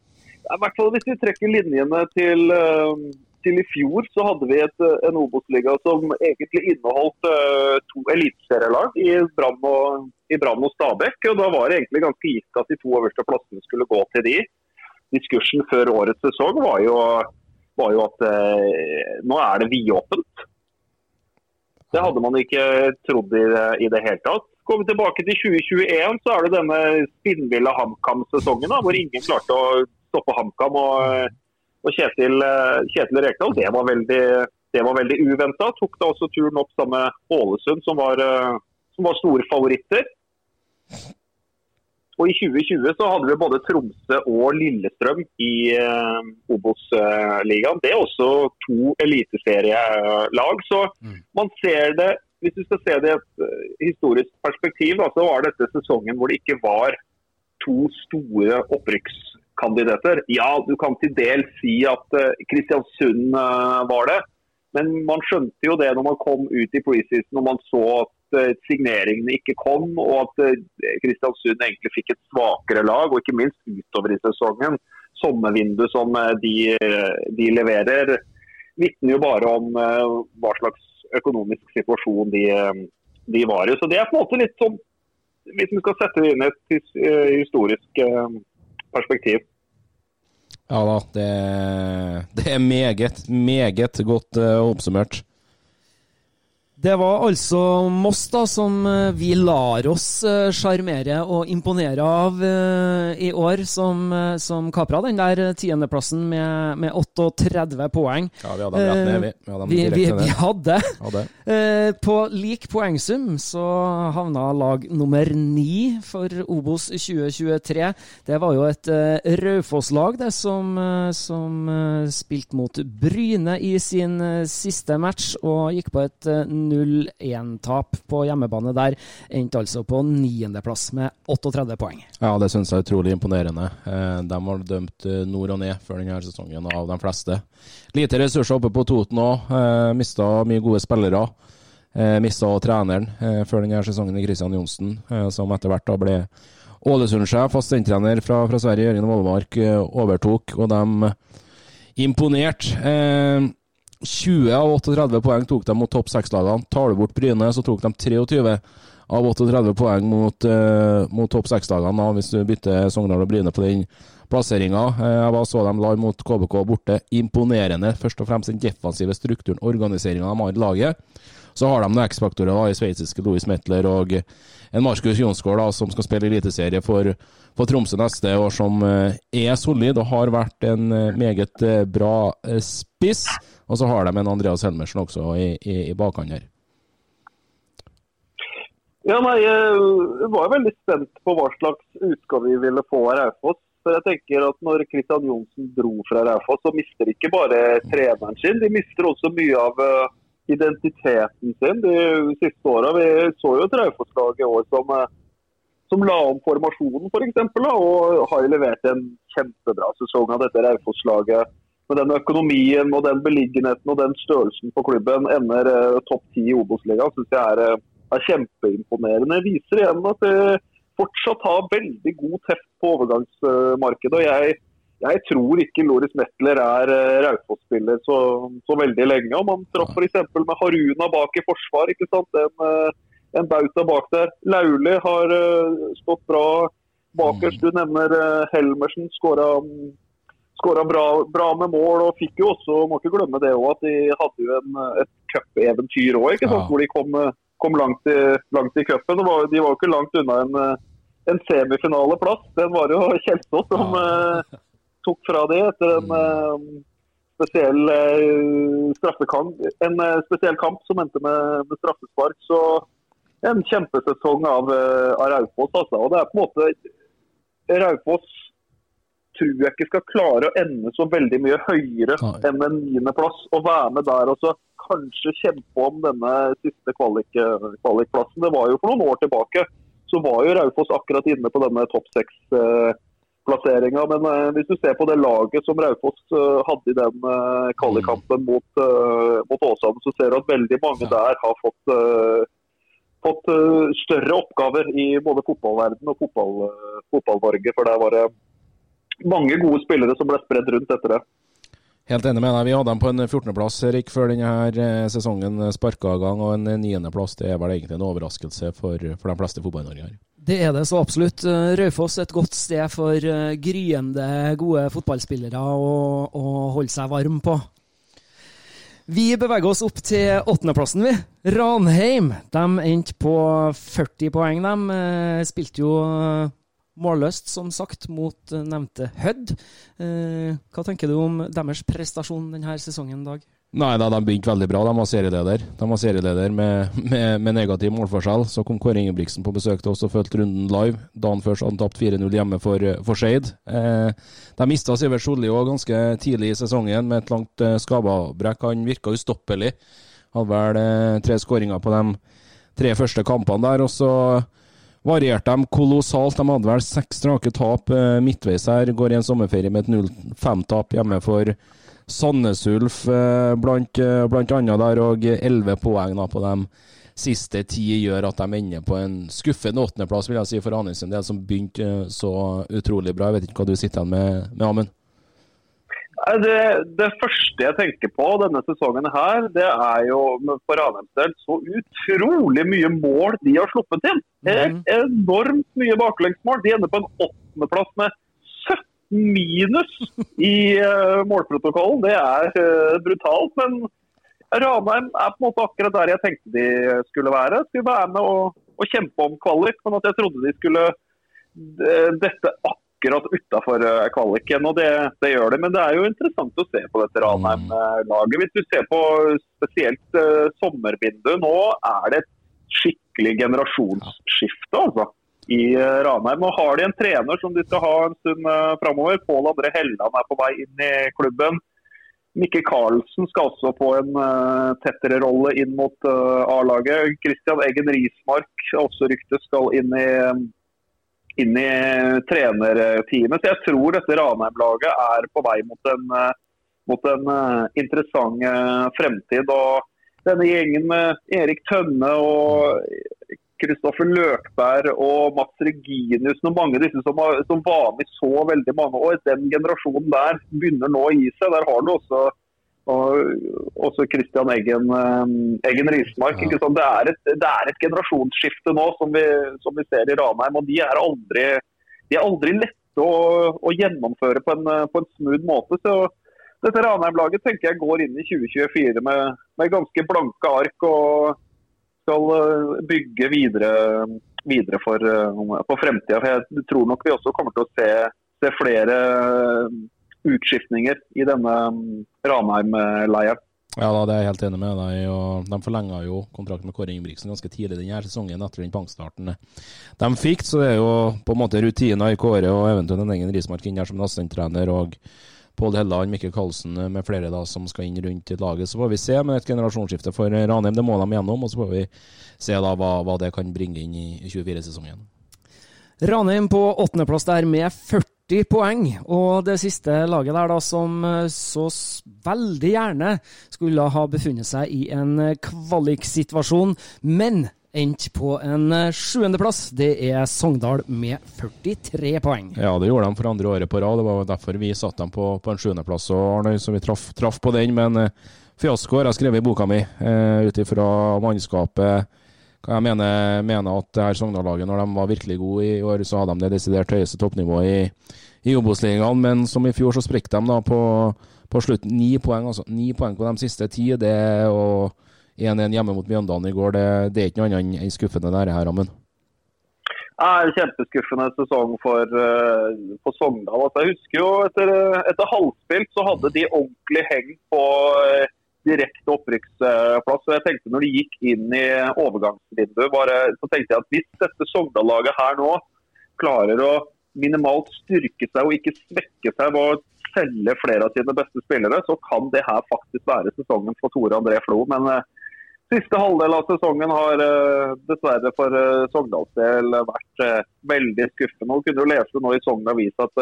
I hvert fall hvis vi trekker linjene til, uh, til i fjor så hadde vi et, eh, en Obos-liga som egentlig inneholdt uh, to eliteserielag i Brann og, i Brann og Stabæk. og Da var det egentlig ganske gitt at de to øverste plassene skulle gå til de. Diskursen før årets sesong var jo, var jo at eh, nå er det vidåpent. Det hadde man ikke trodd i i det hele tatt. Går vi tilbake til 2021, så er det denne spinnville HamKam-sesongen hvor ingen klarte å stoppe HamKam. og og Kjetil, eh, Kjetil Rekdal, det var veldig, det var veldig uventa. Tok da også turen opp sammen med Ålesund, som var, eh, som var store favoritter. Og I 2020 så hadde vi både Tromsø og Lillestrøm i eh, Obos-ligaen. Det er også to eliteserielag. Så mm. man ser det Hvis du skal se det i et historisk perspektiv, da, så var dette sesongen hvor det ikke var to store opprykkskandidater. Ja, du kan til dels si at uh, Kristiansund uh, var det. Men man skjønte jo det når man kom ut i preseason og man så at uh, signeringene ikke kom, og at Kristiansund egentlig fikk et svakere lag, og ikke minst utover i sesongen. Sommervinduet som de, de leverer, vitner jo bare om hva slags økonomisk situasjon de, de, var i. Så det er på en måte litt sånn, hvis vi skal sette det inn i et historisk perspektiv. Ja da, det, det er meget, meget godt uh, oppsummert. Det var altså Moss da, som eh, vi lar oss eh, sjarmere og imponere av uh, i år, som, som kapra den der tiendeplassen med, med 38 poeng. Ja, vi hadde dem rett ned, vi. Vi hadde, vi, vi, vi hadde. hadde. På lik poengsum så havna lag nummer ni for Obos 2023. Det var jo et Raufoss-lag det som, som spilte mot Bryne i sin siste match, og gikk på et 0-1-tap på hjemmebane der. Endte altså på niendeplass med 38 poeng. Ja, det syns jeg er utrolig imponerende. Eh, de var dømt eh, nord og ned før denne sesongen av de fleste. Lite ressurser oppe på Toten òg. Eh, Mista mye gode spillere. Mista treneren før denne sesongen i Christian Johnsen, som etter hvert da ble Ålesund-sjef, assistenttrener fra, fra Sverige, Jørgen Vollemark, overtok, og de imponerte. 20 av 38 poeng tok de mot topp seks-lagene. Tar du bort Bryne, så tok de 23 av 38 poeng mot, uh, mot topp seks-lagene, hvis du bytter Sogndal og Bryne på den plasseringa. Uh, jeg var så dem la mot KBK borte. Imponerende. Først og fremst den defensive strukturen, organiseringa de har i laget. Så har de noen X-faktorer i sveitsiske Louis Metler og en Markus Jonsgaard som skal spille eliteserie for, for, Tromsø neste år, som uh, er solid og har vært en meget bra spiss. Og så har de en Andreas Helmersen også i, i, i bakhånd her. Ja, nei, Jeg var veldig spent på hva slags utgave vi ville få av Raufoss. For jeg tenker at Når Kristian Johnsen dro fra Raufoss, så mister ikke bare treneren sin, de mister også mye av uh, identiteten sin de siste åra. Vi så jo et Raufoss-lag i år som, uh, som, la om formasjonen, f.eks. For og har levert en kjempebra sesong av dette Raufoss-laget med den økonomien og den beliggenheten og den størrelsen på klubben ender eh, topp ti i Obos-ligaen, syns jeg er, eh, er, kjempeimponerende. Viser igjen at det fortsatt har veldig god teft på overgangsmarkedet. og jeg, jeg tror ikke Loris Metler er uh, Raufoss-spiller så, så, veldig lenge. Om Man traff f.eks. med Haruna bak i forsvar. ikke sant? En, uh, en bauta bak der. Lauli har stått bra bakerst. Du nevner Helmersen. skåra um, skåra bra, bra, med mål og fikk jo også, må ikke glemme det også, at de hadde jo en, et cupeventyr òg, ja. hvor de kom, kom langt, i, langt i cupen. De var jo ikke langt unna en, en semifinaleplass. Den var jo Kjelsås som ja. uh, tok fra det etter en uh, spesiell uh, straffekamp. En spesiell kamp som endte med, med, straffespark. Så en kjempesesong av, av Raufoss. Altså. Og det er på en måte Raufoss tror jeg ikke skal klare å ende så veldig mye høyere enn en niendeplass. Og være med der og så kanskje kjempe om denne siste kvalikplassen. Kvalik det var jo for noen år tilbake. Så var jo Raufoss akkurat inne på denne topp seks-plasseringa. Men uh, hvis du ser på det laget som Raufoss uh, hadde i den kvalikkampen mot, uh, mot Åsane, så ser du at veldig mange der har fått fått større oppgaver i både fotballverden og fotball, fotball For der var det mange gode spillere som ble spredd rundt etter det. Helt enig med deg. Vi hadde dem på en 14.-plass Erik, før denne eh, sesongen sparka i gang. Og en 9.-plass det er vel egentlig en overraskelse for, for de fleste fotball-Norge her. Det er det så absolutt. Eh, Raufoss et godt sted for eh, gryende gode fotballspillere å, å holde seg varm på. Vi beveger oss opp til åttendeplassen, vi. Ranheim. De endte på 40 poeng, de. Eh, Spilte jo eh, målløst, som sagt, mot eh, nevnte Hødd. Eh, Hva tenker du om deres prestasjon denne sesongen, Dag? Nei, da, de begynte veldig bra. De var serieleder De var serieleder med, med, med negativ målforskjell. Så kom Kåre Ingebrigtsen på besøk til oss og fulgte runden live. Dagen før så hadde han tapt 4-0 hjemme for, for Skeid. Eh, de mista Sivert Solli òg ganske tidlig i sesongen med et langt eh, skadebrekk. Han virka ustoppelig. Hadde vel eh, tre skåringer på de tre første kampene der. og så varierte de kolossalt. De hadde vel seks strake tap eh, midtveis her. Går i en sommerferie med et 0-5-tap hjemme for Sandnes Ulf, eh, blant, eh, blant annet der, og elleve poeng da, på de siste ti gjør at de ender på en skuffende åttendeplass, vil jeg si, for Anundsen, som begynte så utrolig bra. Jeg vet ikke hva du sitter igjen med, med Amund? Det, det første jeg tenker på denne sesongen her, det er jo for Ranheims del så utrolig mye mål de har sluppet inn. Er enormt mye baklengsmål. De ender på en åttendeplass med 17 minus i uh, målprotokollen. Det er uh, brutalt. Men Ranheim er på en måte akkurat der jeg tenkte de skulle være. Skulle være med og, og kjempe om kvalik, men at jeg trodde de skulle eh, dette akkurat utafor kvaliken. og det, det, gjør det. Men det er jo interessant å se på dette Ranheim-laget. Hvis du ser på spesielt uh, sommervinduet, nå er det et skikkelig generasjonsskifte. altså i uh, Ranheim. Nå har de en trener som de skal ha en stund uh, framover. Pål André Helland er på vei inn i klubben. Mikke Karlsen skal også få en uh, tettere rolle inn mot uh, A-laget. Christian Eggen Rismark, også ryktet, skal inn i, inn i trenerteamet. Så jeg tror dette Ranheim-laget er på vei mot en, uh, mot en interessant fremtid. Og denne gjengen med Erik Tønne og Kristoffer Løkberg og Mats Reginiussen og mange av disse som, som, var med så veldig mange år. Den generasjonen der begynner nå å gi seg. Der har du også, og, også Christian Eggen, Eggen Rismark. Ja. Det, er et, det, er et, generasjonsskifte nå som vi, som vi, ser i Ranheim. og De er aldri, de er aldri lette å, å gjennomføre på en, på en, smooth måte. så dette Ranheim-laget tenker jeg går inn i 2024 med, med ganske blanke ark. og skal eh, bygge videre, videre for, eh, for fremtida. Jeg tror nok vi også kommer til å se, se flere eh, utskiftninger i denne mm, Ranheim-leiren. Ja, da, det er jeg helt enig med deg. og De forlenga jo kontrakten med Kåre Ingebrigtsen ganske tidlig denne sesongen etter den pangstarten de fikk. Så det er jo på en måte rutiner i Kåre og eventuelt en egen Rismark inn her som assistenttrener. og Pål Helland, Mikkel Karlsen med flere da, som skal inn rundt i laget. Så får vi se med et generasjonsskifte for Ranheim. Det må de gjennom. Og så får vi se da hva, hva det kan bringe inn i 24-sesongen. Ranheim på åttendeplass der med 40 poeng. Og det siste laget der da som eh, så veldig gjerne skulle ha befunnet seg i en eh, kvaliksituasjon, men endte på en eh, sjuendeplass. Det er Sogndal med 43 poeng. Ja, det gjorde de for andre året på rad. Det var derfor vi satte dem på, på en sjuendeplass. Så vi traff, traff, på den. Men fiasko har jeg skrevet i boka mi, uh, ut ifra mannskapet. Jeg mener, mener at det her Sogndal-laget, når de var virkelig gode i år, så hadde de det desidert høyeste toppnivået i, i Obos-ligaen. Men som i fjor, så sprekker de da på, på slutt. Ni poeng, altså. Ni poeng på de siste ti. Det og 1-1 hjemme mot Mjøndalen i går, det, det er ikke noe annet enn skuffende der, her, Amund? er kjempeskuffende sesong for, uh, for Sogndal. Altså, jeg husker jo etter, etter halvspilt så hadde de ordentlig heng på uh, direkte opprykksplass. og jeg tenkte Når de gikk inn i overgangsvinduet, bare, så tenkte jeg at hvis dette Sogndal-laget her nå klarer å minimalt styrke seg og ikke svekke seg ved å selge flere av sine beste spillere, så kan det her faktisk være sesongen for Tore André Flo. Men uh, Siste halvdel av sesongen har uh, dessverre for uh, Sogndals del vært uh, veldig skuffende. Nå kunne jo lese nå i Sogn Avis at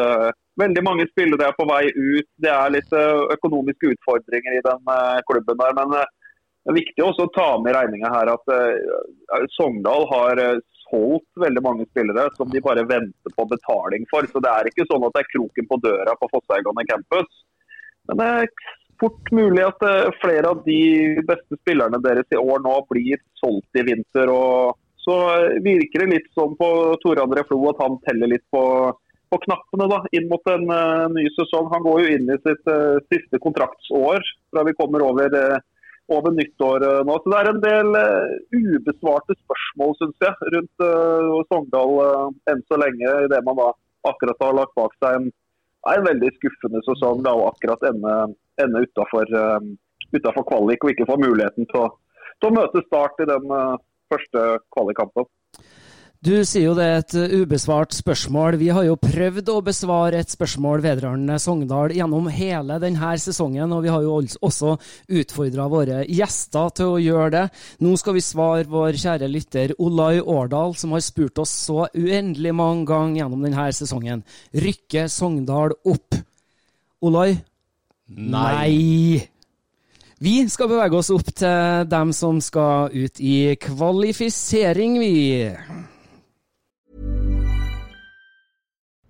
veldig mange spillere er på vei ut. Det er litt økonomiske utfordringer i den klubben der. Men det er viktig også å ta med i regninga her at Sogndal har solgt veldig mange spillere som de bare venter på betaling for. Så det er ikke sånn at det er kroken på døra på Fosseigane campus. Men det er fort mulig at eh, flere av de beste spillerne deres i år nå blir solgt i vinter. og Så virker det litt som på Tore André Flo at han teller litt på, på knappene da, inn mot en uh, ny sesong. Han går jo inn i sitt uh, siste kontraktsår fra vi kommer over, uh, over nyttår nå. Så det er en del ubesvarte spørsmål, syns jeg, rundt Sogndal enn så lenge. I det man da akkurat har lagt bak seg en, er en veldig skuffende sesong da, og akkurat ende, ende utafor uh, kvalik og ikke får muligheten til å, til å møte Start i den uh, første kvalikkampen. Du sier jo det er et uh, ubesvart spørsmål. Vi har jo prøvd å besvare et spørsmål vedrørende Sogndal gjennom hele denne sesongen, og vi har jo også utfordra våre gjester til å gjøre det. Nå skal vi svare vår kjære lytter Olai Årdal, som har spurt oss så uendelig mange ganger gjennom denne sesongen. Rykker Sogndal opp? Olai? Nei. Vi skal bevege oss opp til dem som skal ut i kvalifisering, vi.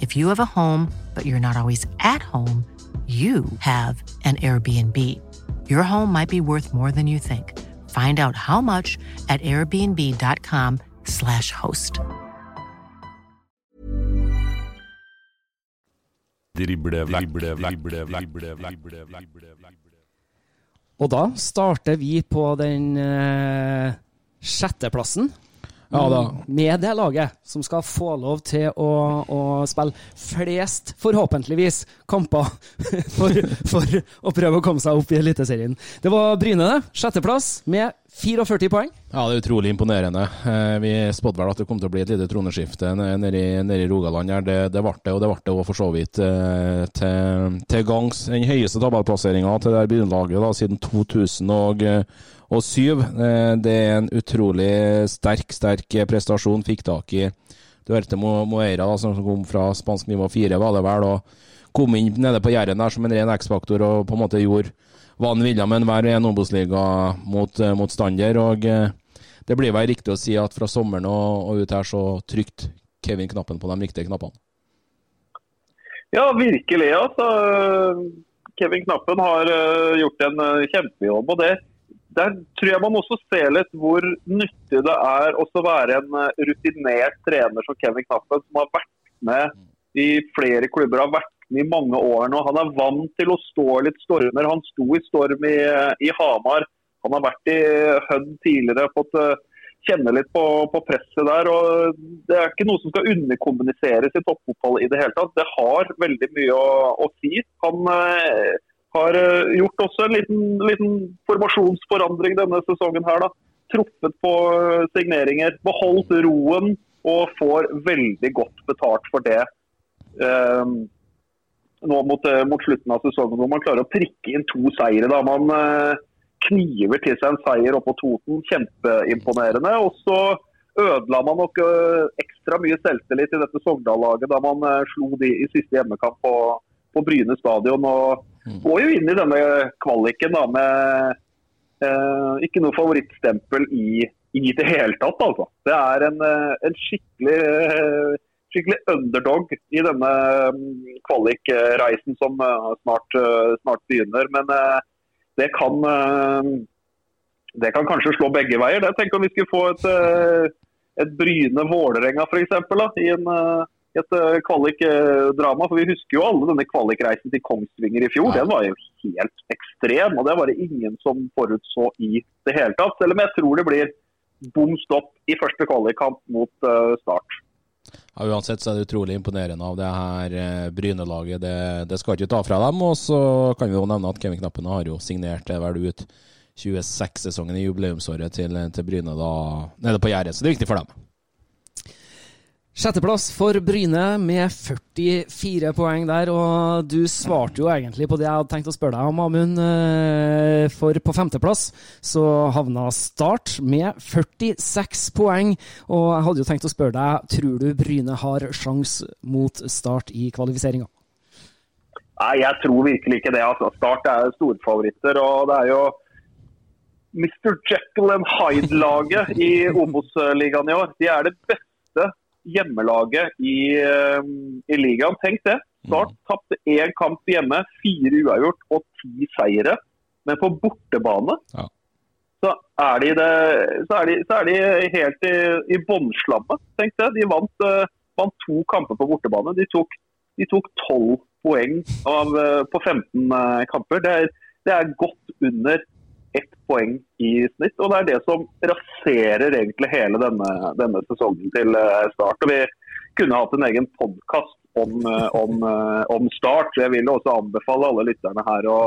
If you have a home, but you're not always at home, you have an Airbnb. Your home might be worth more than you think. Find out how much at airbnb.com/slash host. Og da starter vi på den eh, sjetteplassen. Ja da. Med det laget som skal få lov til å, å spille flest, forhåpentligvis, kamper for, for å prøve å komme seg opp i Eliteserien. Det var Bryne, det. Sjetteplass med 44 poeng. Ja, det er utrolig imponerende. Eh, Vi spådde vel at det kom til å bli et lite troneskifte nede i, Rogaland. her. Det, det ble det, og det ble det òg for så vidt eh, til, til gangs. Den høyeste tabellplasseringa til det begynnerlaget siden 2007. Eh, Det er en utrolig sterk, sterk prestasjon. Fikk tak i Du hørte Mo- Moeira, da, som kom fra spansk nivå 4, var det vel. og Kom inn nede på Jæren der som en ren X-faktor og på en måte gjorde ville med enhver en Obos-liga mot, eh, og eh, det blir vel riktig å si at fra sommeren og, og ut her så trygt Kevin knappen på de riktige knappene. Ja, virkelig. Altså. Kevin Knappen har eh, gjort en kjempejobb. og det der tror jeg man også ser litt hvor nyttig det er å være en rutinert trener som Kevin Knappen, som har vært med i flere klubber, har vært i mange år nå. Han er vant til å stå litt stormer. Han sto i storm i, i Hamar. Han har vært i Hødd tidligere, fått eh, kjenne litt på, på presset der. og Det er ikke noe som skal underkommuniseres i toppfotball i det hele tatt. Det har veldig mye å, å si. Han eh, har eh, gjort også en liten, liten formasjonsforandring denne sesongen her. da. Truffet på eh, signeringer, beholdt roen og får veldig godt betalt for det. Eh, nå mot, eh, mot slutten av sesongen hvor man klarer å prikke inn to seire. da Man eh, kniver til seg en seier oppå Toten, kjempeimponerende. Og så ødela man nok eh, ekstra mye selvtillit i dette Sogndal-laget da man slo de i siste hjemmekamp på, på Bryne stadion. og Går jo inn i denne kvaliken da med eh, ikke noe favorittstempel i, i det hele tatt, altså. Det er en, en skikkelig, eh, skikkelig underdog i denne mm, kvalikreisen som eh, snart, eh, snart begynner. Men eh, det kan det kan kanskje slå begge veier. Det. Tenk om vi skulle få et, et Bryne-Vålerenga f.eks. i en, et kvalikdrama. For Vi husker jo alle denne kvalikreisen til Kongsvinger i fjor. Den var jo helt ekstrem. og Det var det ingen som forutså i det hele tatt. Selv om jeg tror det blir bom stopp i første kvalikkamp mot Start. Ja, Uansett så er det utrolig imponerende av det her eh, Bryne-laget. Det, det skal ikke ta fra dem. Og så kan vi jo nevne at Kevin Knappen har jo signert det vel ut 26-sesongen i jubileumsåret til, til Bryne da nede på gjerdet. Så det er viktig for dem. Sjetteplass for Bryne med 44 poeng der, og du svarte jo egentlig på det jeg hadde tenkt å spørre deg om, Amund. eh, For på femteplass så havna Start med 46 poeng, og jeg hadde jo tenkt å spørre deg, tror du Bryne har sjans mot Start i kvalifiseringa? Nei, jeg tror virkelig ikke det. Altså. Start er storfavoritter. og det er jo Mr. Jekyll and Hyde-laget i Obos-ligaen i år. De er det beste hjemmelaget i, eh, i ligaen. Tenk det. Start tapte én kamp hjemme, fire uavgjort og ti seire. Men på bortebane Ja. så, er de det, så, er de, så er de helt i, i bånnslammet. Tenk det. De vant, eh, vant to kamper på bortebane. De tok de tok 12 poeng av, eh, på 15 eh, kamper. Det er, det er godt under ett poeng i snitt. Og det er det som raserer egentlig hele denne, denne sesongen til eh, Start. Og vi kunne hatt en egen podkast om, eh, om, eh, om Start. Jeg vil også anbefale alle lytterne her å,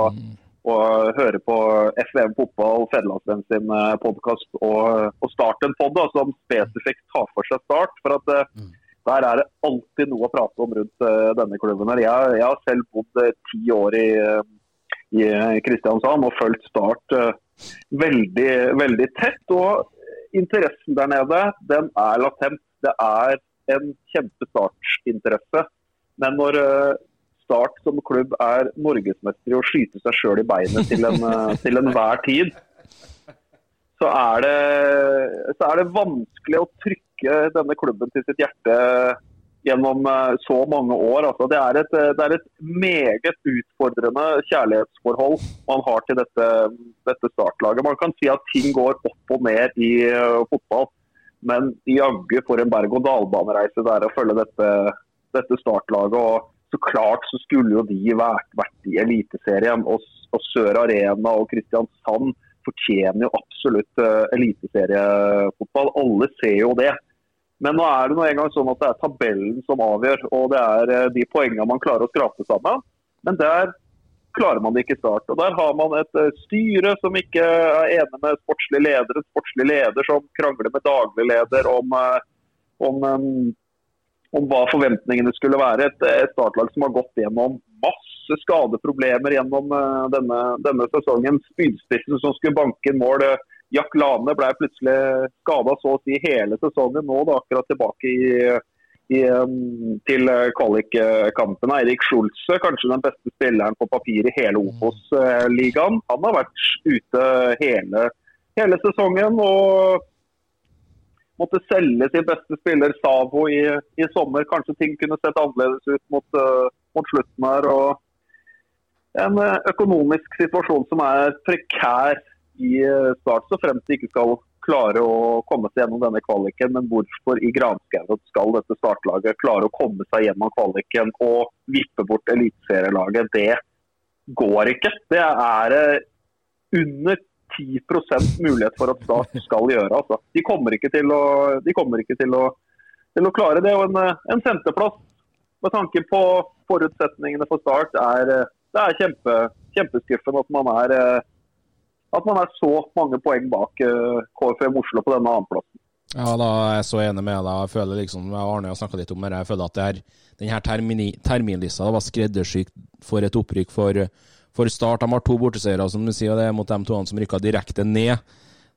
å høre på FVM Fotball, Federlandsvenn sin podkast, og, og Start en pod som spesifikt tar for seg Start. for at eh, der er det alltid noe å prate om rundt denne klubben. her. Jeg, jeg har selv bodd ti år i, i eh, Kristiansand og fulgt Start eh, veldig, veldig tett. Og interessen der nede, den er latent. Det er en kjempe-Start-interesse. Men når eh, Start som klubb er norgesmester i å skyte seg sjøl i beinet til, en, til enhver tid, så er, det, så er det vanskelig å trykke denne klubben til sitt hjerte gjennom eh, så mange år. Altså, det, er et, det er et meget utfordrende kjærlighetsforhold man har til dette, dette startlaget. Man kan si at ting går opp og ned i eh, fotball, men jaggu for en berg-og-dal-banereise det er å følge dette, dette startlaget. og så klart så skulle jo de vært, vært i Eliteserien, og, og Sør Arena og Kristiansand fortjener jo absolutt uh, eliteseriefotball. Alle ser jo det. Men nå er det nå engang sånn at det er tabellen som avgjør, og det er uh, de poengene man klarer å skrape sammen. Men der klarer man det ikke start. Og Der har man et uh, styre som ikke er enig med sportslig leder, en sportslig leder som krangler med daglig leder om, om, um, om hva forventningene skulle være. Et, et startlag som har gått gjennom masse skadeproblemer gjennom denne, denne, sesongen. Spydspissen som skulle banke inn mål. Jack Lane ble plutselig skada så å si hele sesongen. Nå da, akkurat tilbake i, i, um, til kvalikkampene. Eirik Schulze, kanskje den beste spilleren på papir i hele Opos-ligaen. Han har vært ute hele, hele sesongen. og måtte selge sin beste spiller Savo i, i sommer. Kanskje ting kunne sett annerledes ut mot, uh, mot slutten her. og En uh, økonomisk situasjon som er prekær i uh, start, så fremt de ikke skal klare å komme seg gjennom denne kvaliken. Men hvorfor i granskauen skal dette startlaget klare å komme seg gjennom kvaliken og vippe bort eliteserielaget? Det går ikke. Det er under 10% mulighet for at Start skal gjøre. Altså. De kommer ikke til å, ikke til å, til å klare det. Og en, en senterplass med tanke på forutsetningene for Start er, det er kjempe, kjempeskuffende at man er at man er så mange poeng bak KFM Oslo på denne annenplassen. Ja, da er jeg så enig med deg. Jeg føler liksom, jeg Arne har snakka litt om det, jeg føler at det her, denne termini, terminlista var skreddersykt for et opprykk for, for Start. De har to borteseiere, som du sier, og det er mot de to som rykka direkte ned.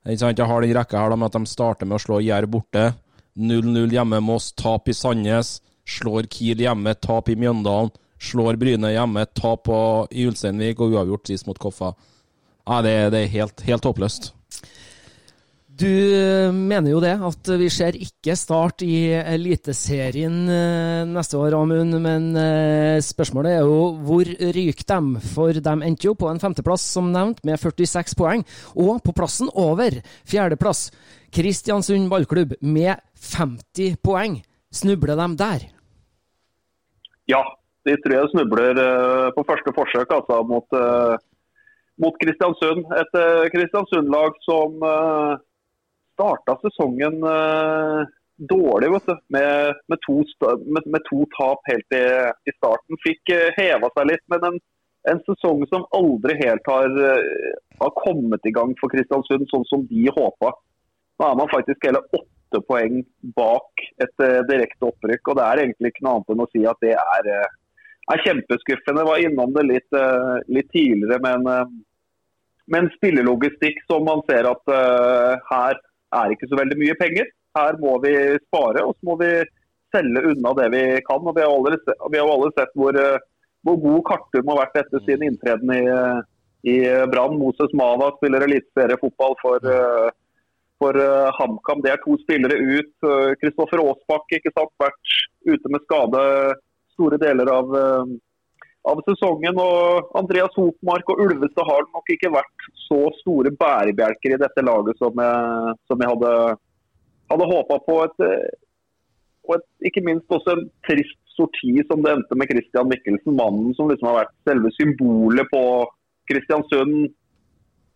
Jeg har den rekka her med at de starter med å slå Jerv borte. 0-0 hjemme, Moss, tap i Sandnes. Slår Kiel hjemme, tap i Mjøndalen. Slår Bryne hjemme, tap i Ulsteinvik og uavgjort sist mot Koffa. Ja, det, det er helt, helt håpløst. Du eh, mener jo det, at vi ser ikke start i Eliteserien eh, neste år, Amund. Men eh, spørsmålet er jo hvor ryker de? For de endte jo på en femteplass, som nevnt, med 46 poeng. Og på plassen over, fjerdeplass, Kristiansund ballklubb med 50 poeng. Snubler de der? Ja, de tror jeg snubler på første forsøk altså, mot, mot Kristiansund. Et Kristiansund-lag som starta sesongen uh, dårlig, vet du. Med, med, to, med, med to, tap helt i, i starten. Fikk uh, heva seg litt, men en, en, sesong som aldri helt har, uh, har, kommet i gang for Kristiansund sånn som de håpa. Nå er man faktisk hele åtte poeng bak et direkte opprykk. og Det er egentlig ikke noe annet enn å si at det er, er kjempeskuffende. Jeg var innom det litt, litt tidligere, men med en spillelogistikk som man ser at uh, her er ikke så veldig mye penger. Her må vi spare, og så må vi selge unna det vi kan. og Vi har alle, vi har alle sett hvor, uh, hvor, god Kartum har vært etter sin inntreden i, i Brann. Moses Mava spiller eliteseriefotball for, uh, for HamKam. Det er to spillere ut. Kristoffer Aasbakk ikke sant, vært ute med skade store deler av, av sesongen. og Andreas Hopmark og Ulvestad har nok ikke vært så store bærebjelker i dette laget som jeg, som jeg hadde, hadde håpa på. Et, og et, ikke minst også en trist sorti som det endte med Christian Mikkelsen. Mannen som liksom har vært selve symbolet på Kristiansund.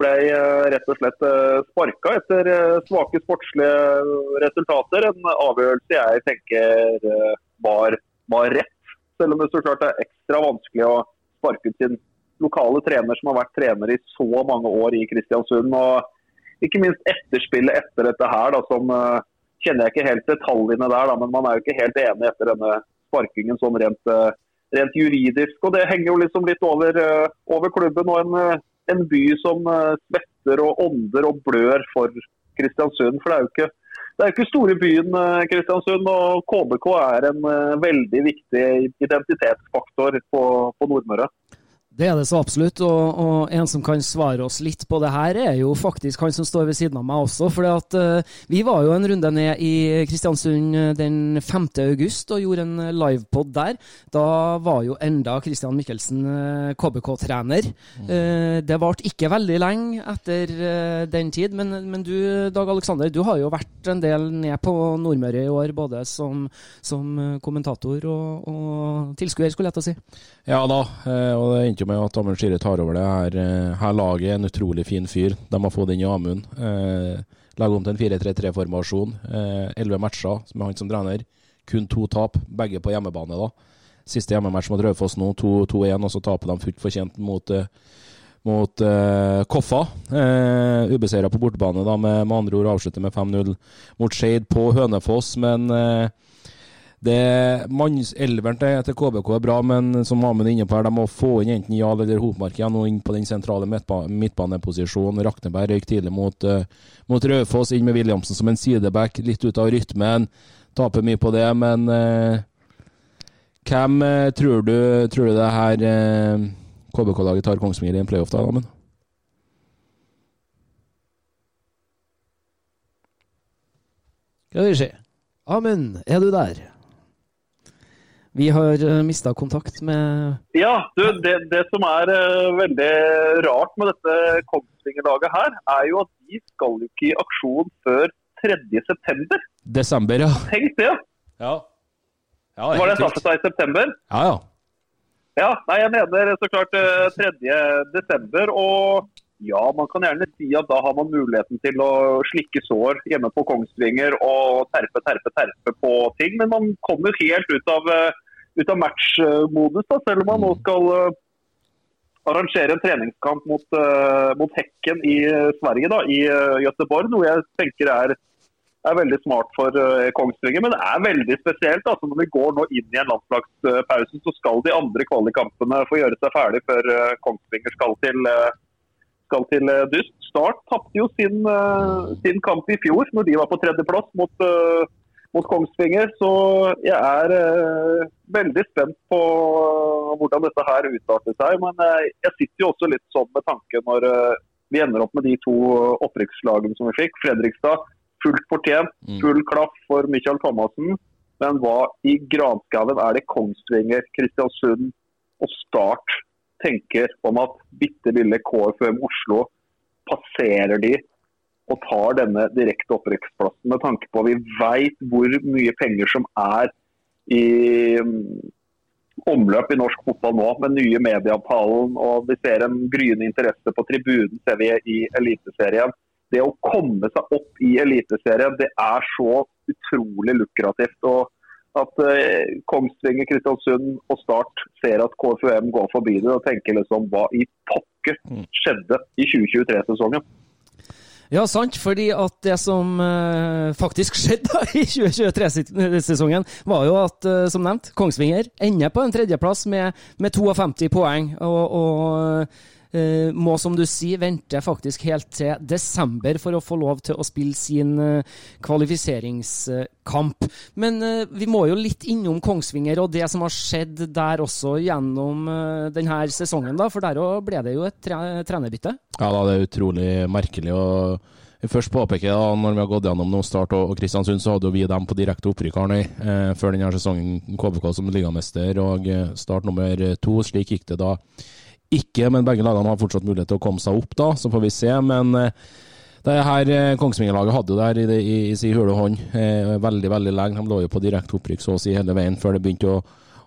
Ble eh, rett og slett eh, sparka etter eh, svake sportslige resultater. En avgjørelse jeg tenker var, var rett selv om det så klart er ekstra vanskelig å sparke ut sin lokale trener som har vært trener i så mange år i Kristiansund. og Ikke minst etterspillet etter dette her, da, som uh, kjenner jeg ikke helt detaljene der, da, men man er jo ikke helt enig etter denne sparkingen sånn rent, uh, rent juridisk. og Det henger jo liksom litt over, uh, over klubben og en, en by som svetter og ånder og blør for Kristiansund. for det er jo ikke det er ikke store byen eh, Kristiansund, og KBK er en eh, veldig viktig identitetsfaktor på, på Nordmøre. Det er det så absolutt, og, og, en som kan svare oss litt på det her, er jo faktisk han som står ved siden av meg også. For uh, eh, vi var jo en runde ned i Kristiansund eh, den 5. august og gjorde en livepod der. Da var jo enda Christian Mikkelsen uh, KBK-trener. Mm. Uh, det varte ikke veldig lenge etter den tid, men, men, du Dag Aleksander, du har jo vært en del ned på Nordmøre i år, både som, som kommentator og, og tilskuer, skulle jeg til å si. Ja da, og det endte jo med at Amund Skire tar over det her, eh, her laget. En utrolig fin fyr. De har fått inn i Amund. Eh, Lager om til en 4-3-3-formasjon. Eh, elleve eh, matcher med han som trener. Kun to tap, begge på hjemmebane. da. Siste hjemmematch mot Raufoss nå, 2-1, og så taper de fullt fortjent mot, eh, mot eh, Koffa. Eh, Ubeseira på bortebane, da, med, med andre ord avslutter med 5-0 mot Skeid på Hønefoss. Men eh, det Elveren til, til, KBK er bra, men som Amund er inne på her, de må få inn enten Jahl eller Hopmark igjen og inn på den sentrale midtbaneposisjonen. Rakneberg røyk tidlig mot, uh, mot Raufoss, inn med Williamsen som en sideback, litt ut av rytmen. Taper mye på det, men uh, hvem uh, tror, du, tror, du, det her KBK-laget tar Kongsvinger i en playoff, da, Amund? Skal vi se. Amund, er du der? Vi har eh, mista kontakt med Ja, du, det, det, som er uh, veldig rart med dette Kongsvinger-laget her, er jo at de skal jo ikke i aksjon før 3.9. Desember, ja. Tenk det! Ja. ja Var det startet da i september? Ja, ja. Ja, nei, jeg mener så klart uh, eh, 3.12. Og ja, man kan gjerne si at da har man muligheten til å slikke sår hjemme på Kongsvinger og terpe, terpe, terpe på ting. Men man kommer helt ut av, eh, ut av matchmodus, da, selv om man nå skal uh, arrangere en treningskamp mot, uh, mot Hekken i Sverige, da, i Göteborg. Noe jeg tenker er, er veldig smart for Kongsvinger. Men det er veldig spesielt. Altså, når vi går nå inn i en landslagspause, så skal de andre kvalikkampene få gjøre seg ferdig før Kongsvinger skal til skal til eh, dyst. Start tapte jo sin, eh, sin, kamp i fjor, når de var på tredjeplass mot, eh, mot Kongsvinger. Så jeg er veldig spent på hvordan dette her utarter seg. Men jeg sitter jo også litt sånn med tanke når Vi ender opp med de to opprykkslagene som vi fikk. Fredrikstad fullt fortjent, full klaff for Michael Thomassen. Men hva i granskauen er det Kongsvinger, Kristiansund og Start tenker om at bitte lille KFUM Oslo passerer de og tar denne direkte opprykksplassen, med tanke på at vi vet hvor mye penger som er i mm, omløp i norsk fotball nå, med nye medieavtalen. og Vi ser en gryende interesse på tribunen ser vi i Eliteserien. Det å komme seg opp i Eliteserien, det er så utrolig lukrativt. og at eh, Kongsvinger, Kristiansund og Start ser at KFUM går forbi det og tenker liksom hva i pokker skjedde i 2023-sesongen. Ja, sant. Fordi at det som uh, faktisk skjedde i 2023-sesongen, var jo at, uh, som nevnt, Kongsvinger ender på en tredjeplass med, med 52 poeng. Og, og uh, må, som du sier, vente faktisk helt til desember for å få lov til å spille sin kvalifiseringskamp. Men vi må jo litt innom Kongsvinger og det som har skjedd der også gjennom denne sesongen, da. For der òg ble det jo et tre trenerbytte. Ja da, det er utrolig merkelig. og Først påpeker da, når vi har gått gjennom noen Start og, Kristiansund, så hadde jo vi dem på direkte opprykk eh, før denne sesongen. KBK som ligamester og Start nummer to. Slik gikk det da ikke, men begge lagene har fortsatt mulighet til å komme seg opp, da. Så får vi se. Men eh, det her eh, Kongsvinger-laget hadde jo der i, i, i sin hule hånd eh, veldig veldig lenge. De lå jo på direkte opprykk så å si hele veien før det begynte å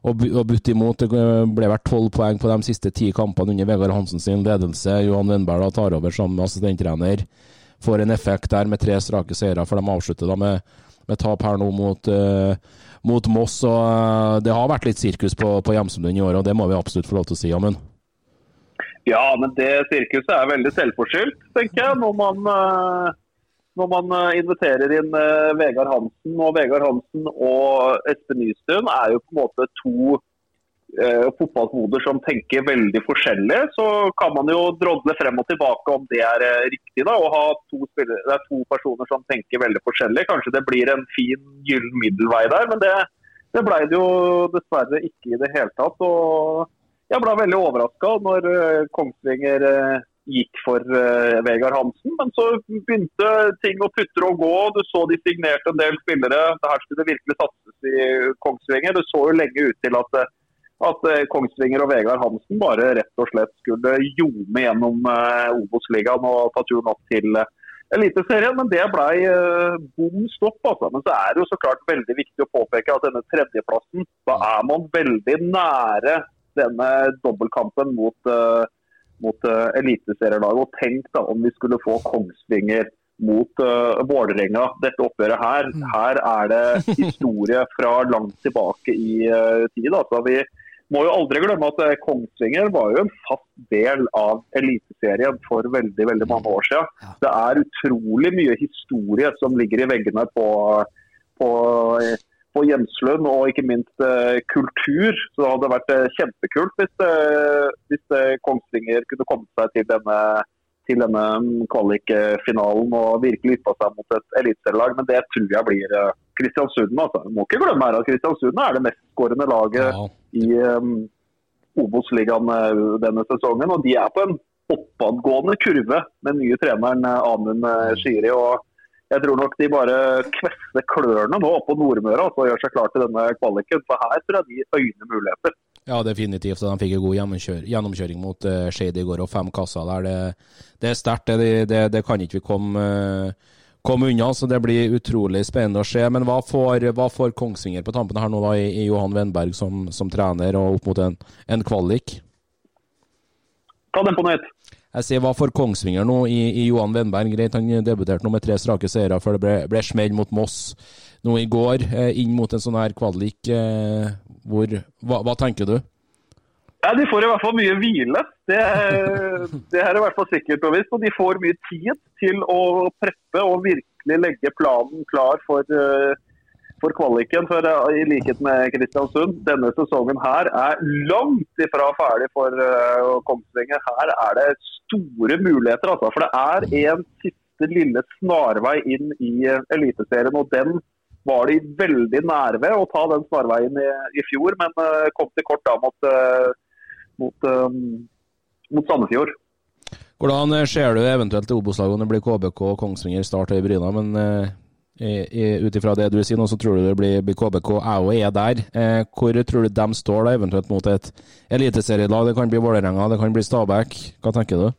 og butte imot. Det ble vært tolv poeng på de siste ti kampene under Vegard Hansen sin ledelse. Johan Wendberg tar over som assistenttrener. Får en effekt der med tre strake seire, for de avslutter da med, med tap her nå mot, uh, mot Moss. og Det har vært litt sirkus på, på Hjemsund i år, og det må vi absolutt få lov til å si, Amund. Ja, men det sirkuset er veldig selvforskyldt, tenker jeg. Når man uh når man inviterer inn Vegard Hansen. Og Vegard Hansen og Espen Nystuen er jo på en måte to eh, fotballhoder som tenker veldig forskjellig. Så kan man jo drodle frem og tilbake om det er eh, riktig. da, Å ha to, spillere, det er to personer som tenker veldig forskjellig. Kanskje det blir en fin gyllen middelvei der, men det, det ble det jo dessverre ikke i det hele tatt. og Jeg ble veldig overraska når eh, Kongsvinger eh, gikk for uh, Vegard Hansen. Men så begynte ting å putre og gå. Du så de signerte en del spillere. Det her skulle det virkelig satses i Kongsvinger. Det så jo lenge ut til at, at Kongsvinger og Vegard Hansen bare rett og slett skulle ljome gjennom Obos-ligaen og ta turen opp til Eliteserien. Men det ble bom stopp. Altså. Men så er det jo så klart veldig viktig å påpeke at denne tredjeplassen, da er man veldig nære denne dobbeltkampen mot uh, mot uh, eliteserielaget. Og tenk da om vi skulle få Kongsvinger mot uh, Vålerenga, dette oppgjøret her. Her er det historie fra langt tilbake i uh, tid. Altså, vi må jo aldri glemme at Kongsvinger var jo en fast del av Eliteserien for veldig veldig mange år siden. Det er utrolig mye historie som ligger i veggene på, på på gjenslønn, og ikke minst eh, kultur. Så det hadde vært eh, kjempekult hvis, eh, hvis Kongsvinger kunne komme seg til denne, til denne mm, kvalikfinalen og virkelig yppa seg mot et eliteserielag. Men det tror jeg blir Kristiansund. Altså. Du må ikke glemme her at Kristiansund er det mestskårende laget ja. i um, Obos-ligaen denne sesongen. Og de er på en oppadgående kurve med nye treneren Amund Shiri. og jeg tror nok de bare kvesser klørne nå oppå Nordmøre altså, og gjør seg klar til denne kvaliken. For her tror jeg de øyner muligheter. Ja, definitivt. De fikk en god gjennomkjøring, gjennomkjøring mot uh, Skeid i går, og fem kasser der. Det, det er sterkt. Det, det, det, kan ikke vi komme, uh, komme, unna. så Det blir utrolig spennende å se. Men hva får, hva får Kongsvinger på tampen her nå da, i, i Johan Wenberg som, som, trener, og opp mot en, en kvalik? Ta den på nytt. Jeg ser hva for Kongsvinger nå i, i Johan Wenberg. Greit, han debuterte nå med tre strake seire før det ble, ble smell mot Moss nå i går, eh, inn mot en sånn her kvalik. Eh, hvor, hva, hva, tenker du? Ja, De får i hvert fall mye hvile. Det, det er i hvert fall sikkert og visst. Og de får mye tid til å preppe og virkelig legge planen klar for uh, for kvaliken. For uh, i likhet med Kristiansund, denne sesongen her er langt ifra ferdig for uh, Kongsvinger. Her er det store muligheter, altså. For det er en siste lille snarvei inn i uh, Eliteserien. og den var de veldig nær ved å ta den snarveien i, i fjor, men kom til kort da mot, mot, mot Sandefjord. Hvordan ser du eventuelt Obos-lagene blir KBK, Kongsvinger, Start og Bryna? Men eh, ut ifra det du sier nå, så tror du det blir, KBK. Jeg òg er der. Eh, hvor tror du de står da, eventuelt mot et eliteserielag? Det kan bli Vålerenga, det kan bli Stabæk. Hva tenker du?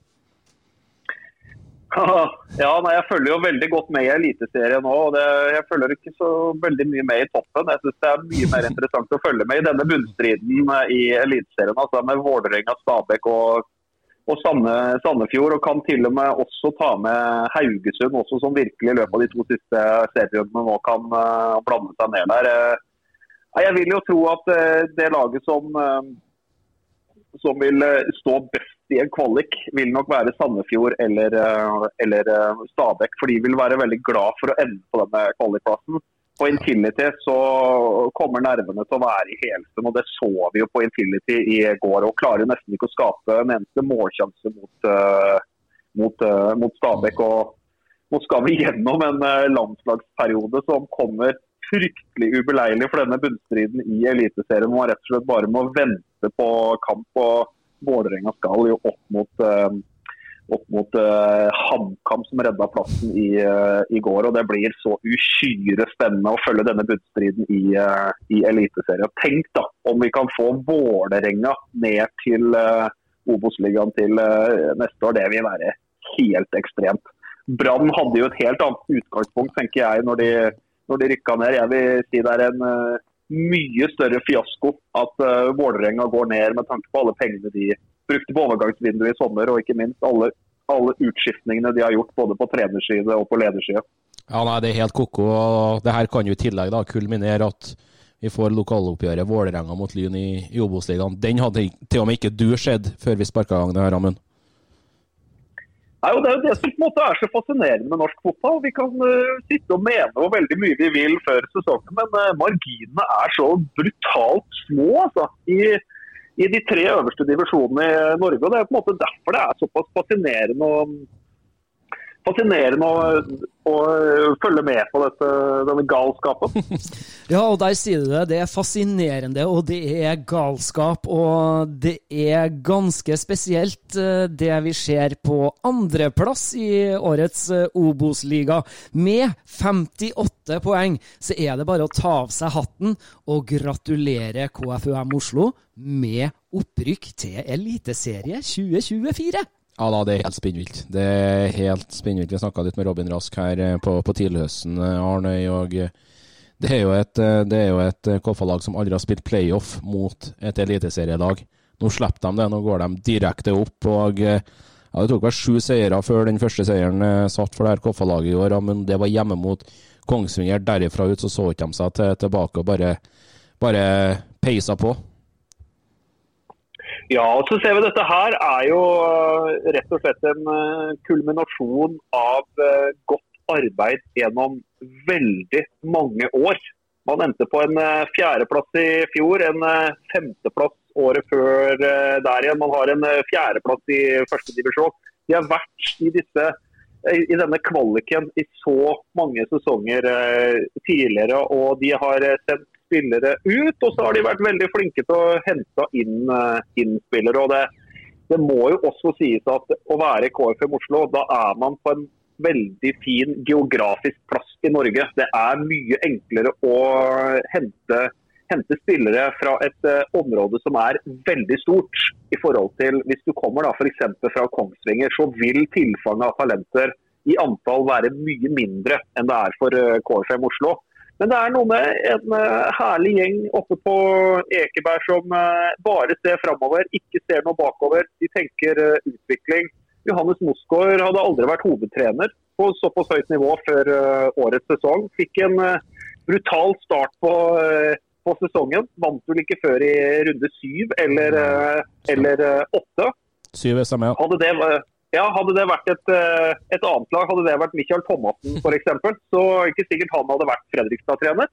Ja, nei, Jeg følger jo veldig godt med i Eliteserien nå. og det, Jeg følger ikke så veldig mye med i toppen. Jeg synes Det er mye mer interessant å følge med i denne bunnstriden i Eliteserien. Altså med Vålerenga, Stabæk og og Sande, Sandefjord. Og kan til og med også ta med Haugesund, også, som virkelig i løpet av de to siste serierundene nå kan uh, blande seg ned der. Uh, jeg vil jo tro at uh, det laget som, som vil stå best i en kvalik, vil nok være Sandefjord eller, eller Stabæk. For de vil være veldig glad for å ende på denne kvalikplassen på Intility så kommer nervene til å være i helsen. og Det så vi jo på Intility i går. og Klarer nesten ikke å skape en eneste målsjanse mot, uh, mot, uh, mot Stabæk. og Nå skal vi gjennom en uh, landslagsperiode som kommer fryktelig ubeleilig for denne bunnstriden i Eliteserien. Man rett og slett bare må vente på kamp. og Vålerenga skal jo opp mot opp mot uh, HamKam, som redda plassen i, uh, i, går. og Det blir så uhyre spennende å følge denne bunnstriden i, uh, i Eliteserien. Tenk da om vi kan få Vålerenga ned til uh, Obos-ligaen til neste år. Det vil være helt ekstremt. Brann hadde jo et helt annet utgangspunkt, tenker jeg, når de, når de rykka ned. Jeg vil si det er en mye større fiasko at Vålerenga går ned med tanke på alle pengene de brukte på overgangsvinduet i sommer, og ikke minst alle, alle utskiftningene de har gjort både på trenerside og på lederside. Ja, nei, Det er helt ko-ko. Det her kan jo i tillegg da kulminere at vi får lokaloppgjøret Vålerenga mot Lyn i, i Obos-ligaen. Den hadde til og med ikke du sett før vi sparka i gang det her, Amund. Nei, og Det er jo det som på en måte er så fascinerende med norsk fotball. Vi kan uh, sitte og mene og veldig mye vi vil før sesongen, men uh, marginene er så brutalt små. altså. I i de tre øverste divisjonene i Norge. og Det er på en måte derfor det er såpass fascinerende å, fascinerende å, å følge med på dette, denne galskapen. ja, og der sier du det. Det er fascinerende, og det er galskap. Og det er ganske spesielt eh, det vi ser på andreplass i årets eh, Obos-liga. Med 58 poeng så er det bare å ta av seg hatten og gratulere KFUM Oslo med opprykk til Eliteserie 2024. Ja da, det er helt spinnvilt. Det er helt spinnvilt. Vi snakka litt med Robin Rask her eh, på, på tidlighøsten, eh, Arnøy. og eh, det er jo et, det et KFA-lag som aldri har spilt playoff mot et eliteserielag. Nå slipper de det, nå går de direkte opp. og ja, Det tok vel sju seire før den første seieren satt for det her KFA-laget i år, men det var hjemme mot Kongsvinger. Derifra ut så så ikke de seg til, tilbake og bare, bare peisa på. Ja, og så ser vi dette her er jo eh, rett og slett en eh, kulminasjon av eh, godt arbeid gjennom veldig mange år. Man endte på en fjerdeplass i fjor, en femteplass året før der igjen. Man har en fjerdeplass i førstedivisjon. De har vært i, disse, i denne kvaliken i så mange sesonger tidligere, og de har sendt spillere ut. Og så har de vært veldig flinke til å hente inn, uh, inn spillere. og det, det, må jo også sies at å være KFM Oslo, da er man på en veldig fin geografisk plass i Norge. Det er mye enklere å hente, hente spillere fra et uh, område som er veldig stort. i forhold til Hvis du kommer da f.eks. fra Kongsvinger, så vil tilfanget av talenter i antall være mye mindre enn det er for uh, KFM Oslo. Men det er noe med en uh, herlig gjeng oppe på Ekeberg som uh, bare ser framover, ikke ser noe bakover. De tenker uh, utvikling. Johannes Mosgaard hadde aldri vært hovedtrener på såpass høyt nivå før årets sesong. Fikk en brutal start på, på, sesongen. Vant vel ikke før i runde syv eller, eller åtte. Syv ja. Hadde det, ja, Hadde det vært et, eh, et annet lag, hadde det vært Michael Thomassen f.eks., så ikke sikkert han hadde vært Fredrikstad-trener.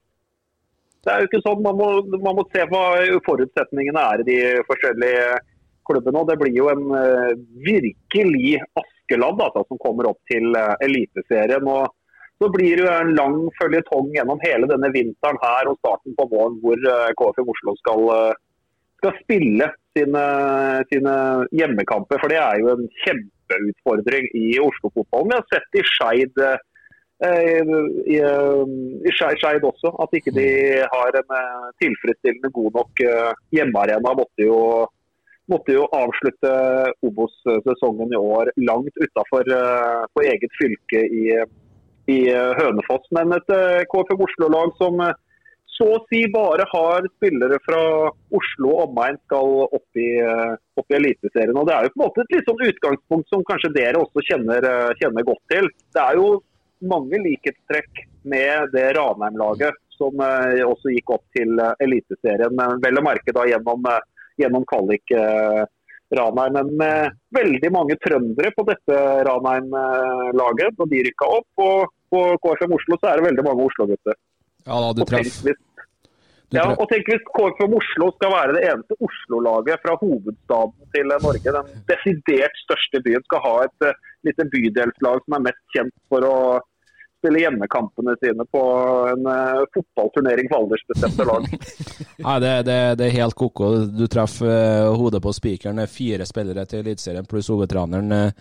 Det er jo ikke sånn, Man må, man må se hva forutsetningene er i de forskjellige klubbene. og Det blir jo en uh, virkelig Askeland altså, som kommer opp til uh, Eliteserien. og Så blir det jo en lang føljetong gjennom hele denne vinteren her og starten på våren hvor KFM Oslo skal, skal spille sine, sine hjemmekamper. For det er jo en kjempe kjempeutfordring i Oslo-fotballen. Vi har sett i Skeid eh, i, i Skeid også, at ikke de har en eh, tilfredsstillende god nok eh, hjemmearena. Måtte jo, måtte jo avslutte Obos-sesongen i år langt utafor eget fylke i, i Hønefoss. Men et KFM Oslo-lag som så å si bare har spillere fra Oslo og omegn skal opp i, opp i Eliteserien. Og Det er jo på en måte et litt sånn utgangspunkt som kanskje dere også kjenner, kjenner godt til. Det er jo mange likhetstrekk med det Ranheim-laget som eh, også gikk opp til eh, Eliteserien. Vel å merke da gjennom, eh, gjennom kvalik eh, Ranheim. Men veldig mange trøndere på dette Ranheim-laget når de rykka opp. Og på KFM Oslo så er det veldig mange Oslo-gutter. Ja da, du treff. Ja, og tenk hvis KFM Oslo skal være det eneste Oslo-laget fra hovedstaden til Norge. Den desidert største byen skal ha et uh, lite bydelslag som er mest kjent for å spille hjemmekampene sine på en uh, fotballturnering for aldersbestemte lag. Nei, det, det, det, er helt ko-ko. Du treffer uh, hodet på spikeren. Fire spillere til Eliteserien pluss hovedtreneren.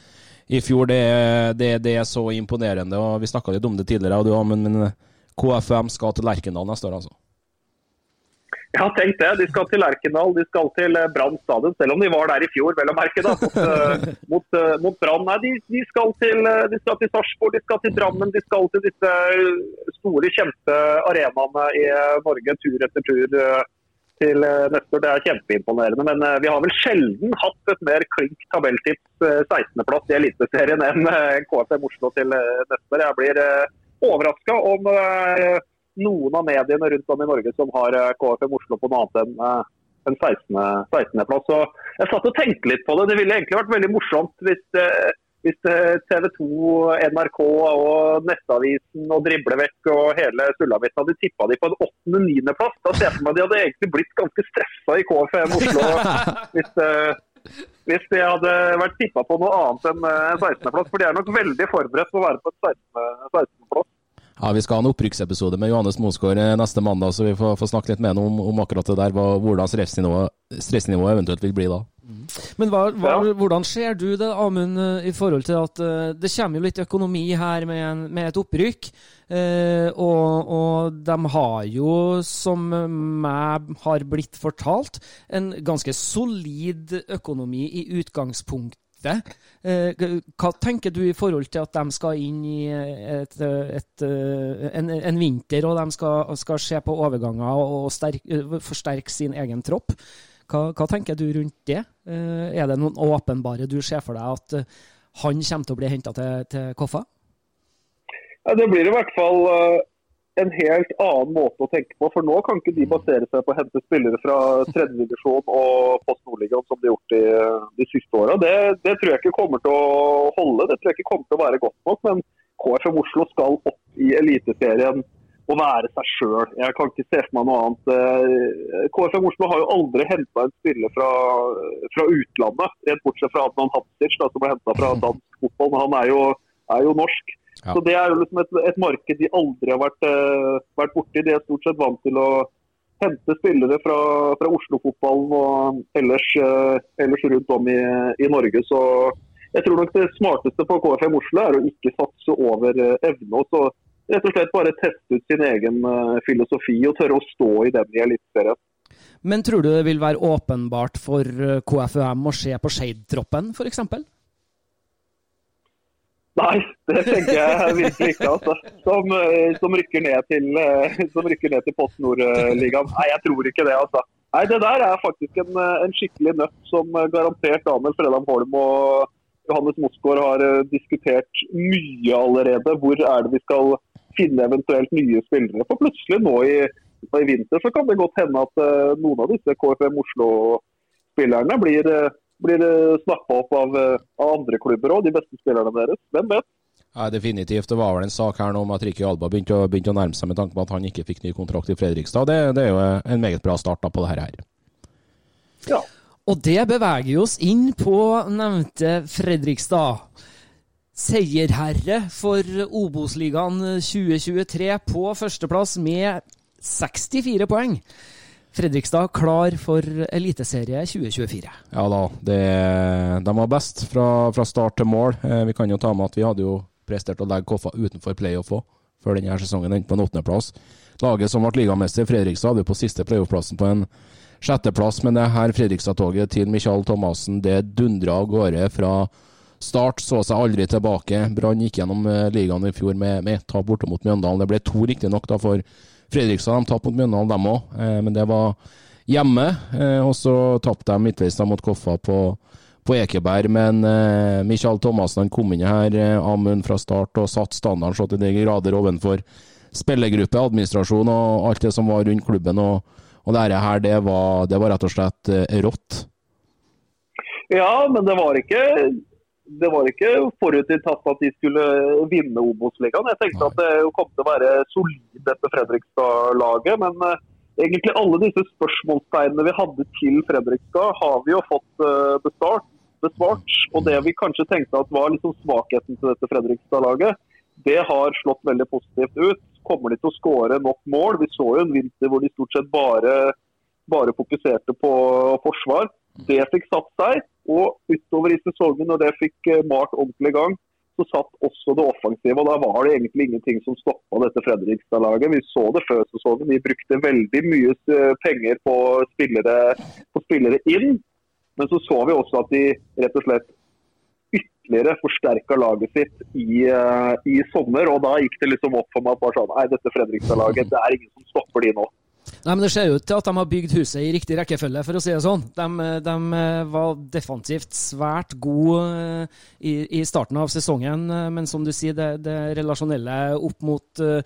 I fjor, det, det, det, er så imponerende. og Vi snakka litt om det tidligere, og du, men, men KFM skal til Lerkendal neste år, altså? Ja, tenk det. De skal til Lerkendal, de skal til eh, Brann stadion. Selv om de var der i fjor, vel å merke, da, mot, uh, mot, uh, mot Brann. Nei, de, de, skal til, de skal til Sarpsborg, de skal til Drammen, de skal til disse store, kjente arenaene i Norge tur etter tur til neste år. Det er kjempeimponerende. Men vi har vel sjelden hatt et mer klink tabelltips, 16.-plass i Eliteserien, enn KFM Oslo til neste år. Jeg blir overraska om eh, noen av mediene rundt om i Norge som har eh, KFM Oslo på noe annet enn eh, en 16. 16. plass. Så jeg satt og tenkte litt på det. Det ville egentlig vært veldig morsomt hvis, hvis TV 2, NRK og Nettavisen og Driblevekk og hele sulamitten hadde tippa de på en 8.-9.-plass. Da ser jeg for meg de hadde egentlig blitt ganske stressa i KFM Oslo hvis, hvis de hadde vært tippa på noe annet enn 16.-plass. For de er nok veldig forberedt på å være på et 16.-plass. Ja, Vi skal ha en opprykksepisode med Johannes Mosgaard eh, neste mandag, så vi får, får snakke litt med ham om, om, akkurat det der, hva, hvordan stressnivået, stressnivået eventuelt vil bli da. Mm. Men hva, hva, hvordan ser du det, Amund, eh, i forhold til at uh, det kommer jo litt økonomi her med, en, med et opprykk? Uh, og, og, de har jo, som meg har blitt fortalt, en ganske solid økonomi i utgangspunktet. Eh, hva tenker du i forhold til at de skal inn i et, et, en, en, vinter, og de skal, skal se på overganger og sterk, forsterke sin egen tropp? Hva, hva, tenker du rundt det? Eh, er det noen åpenbare du ser for deg at eh, han kommer til å bli henta til, til Koffa? Ja, det blir i hvert fall en helt annen måte å tenke på. For nå kan ikke de basere seg på å hente spillere fra tredjedivisjon og Post Nordligaen som de har gjort de, de siste åra. Det, det, tror jeg ikke kommer til å holde. Det tror jeg ikke kommer til å være godt nok. Men KFM Oslo skal opp i Eliteserien og være seg sjøl. Jeg kan ikke se for meg noe annet. Eh, KFM Oslo har jo aldri henta en spiller fra, fra, utlandet, rett bortsett fra Adnan Hatsic, som ble henta fra dansk fotball. Men han er jo, er jo norsk. Ja. Så Det er jo liksom et, et, marked de aldri har vært, uh, vært borti. De er stort sett vant til å hente spillere fra, fra Oslo-fotballen og ellers, uh, ellers, rundt om i, i, Norge. Så jeg tror nok det smarteste på KFM Oslo er å ikke satse over uh, evne. og så rett og slett bare teste ut sin egen filosofi og tørre å stå i den i Eliteserien. Men tror du det vil være åpenbart for KFUM å se på Skeid-troppen f.eks.? Nei, det tenker jeg virkelig ikke. Altså. Som, eh, som, rykker ned til, eh, som rykker ned til Post Nord-ligaen. Nei, jeg tror ikke det. altså. Nei, Det der er faktisk en, eh, en skikkelig nøtt som garantert Daniel Fredheim Holm og Johannes Mosgaard har diskutert mye allerede. Hvor er det vi skal finne eventuelt nye spillere? For plutselig nå i, i vinter så kan det godt hende at noen av disse KFM Oslo-spillerne blir blir snappa opp av, eh, av, andre klubber òg, de beste spillerne deres. Hvem vet? Ja, Definitivt. Det var vel en sak her nå om at Ricky Alba begynte å, begynte å nærme seg med tanke på at han ikke fikk ny kontrakt i Fredrikstad. Det, det er jo en meget bra start da på det her. Ja. Og det beveger oss inn på nevnte Fredrikstad. Seierherre for Obos-ligaen 2023 på førsteplass med 64 poeng. Fredrikstad klar for Eliteserie 2024. Ja da, det, de var best fra, fra, start til mål. Eh, vi kan jo ta med at vi hadde jo prestert å legge Koffa utenfor playoff òg, før denne sesongen endte på en åttendeplass. Laget som ble ligamester, Fredrikstad, hadde jo på siste playoff-plassen på en sjetteplass, men det her Fredrikstad-toget til Michael Thomassen, det dundra av gårde fra Start så seg aldri tilbake. Brann gikk gjennom eh, ligaen i fjor med, med tap borte mot Mjøndalen. Det ble to riktignok for Fredrikstad. De tapte mot Mjøndalen, dem òg, eh, men det var hjemme. Eh, og så tapte de midtveis mot Koffa på, på Ekeberg. Men eh, Michael Thomassen kom inn her, Amund fra start, og satte standarden så til de grader ovenfor spillergruppe, administrasjon og alt det som var rundt klubben. Og, og dette her, det var, det var rett og slett rått. Ja, men det var ikke det var ikke forutinntatt at de skulle vinne Obos-ligaen. Jeg tenkte at det kom til å være solid dette Fredrikstad-laget. Men uh, egentlig alle disse spørsmålstegnene vi hadde til Fredrikstad, har vi jo fått uh, besvart, besvart. Og det vi kanskje tenkte at var liksom svakheten til dette Fredrikstad-laget, det har slått veldig positivt ut. Kommer de til å skåre nok mål? Vi så jo en vinter hvor de stort sett bare, bare fokuserte på forsvar. Det fikk satt seg. Og utover i sesongen, når det fikk eh, malt ordentlig i gang, så satt også det offensive. og Da var det egentlig ingenting som stoppa dette Fredrikstad-laget. Vi så det før sesongen. Vi brukte veldig mye eh, penger på spillere, på spillere inn. Men så så vi også at de rett og slett ytterligere forsterka laget sitt i, uh, i, sommer. og Da gikk det liksom opp for meg at bare sånn, nei, dette Fredrikstad-laget, det er ingen som stopper de nå. Nei, men Det ser ut til at de har bygd huset i riktig rekkefølge, for å si det sånn. De, de eh, var defensivt svært gode eh, i, i, starten av sesongen, eh, men som du sier, det, det relasjonelle opp mot uh,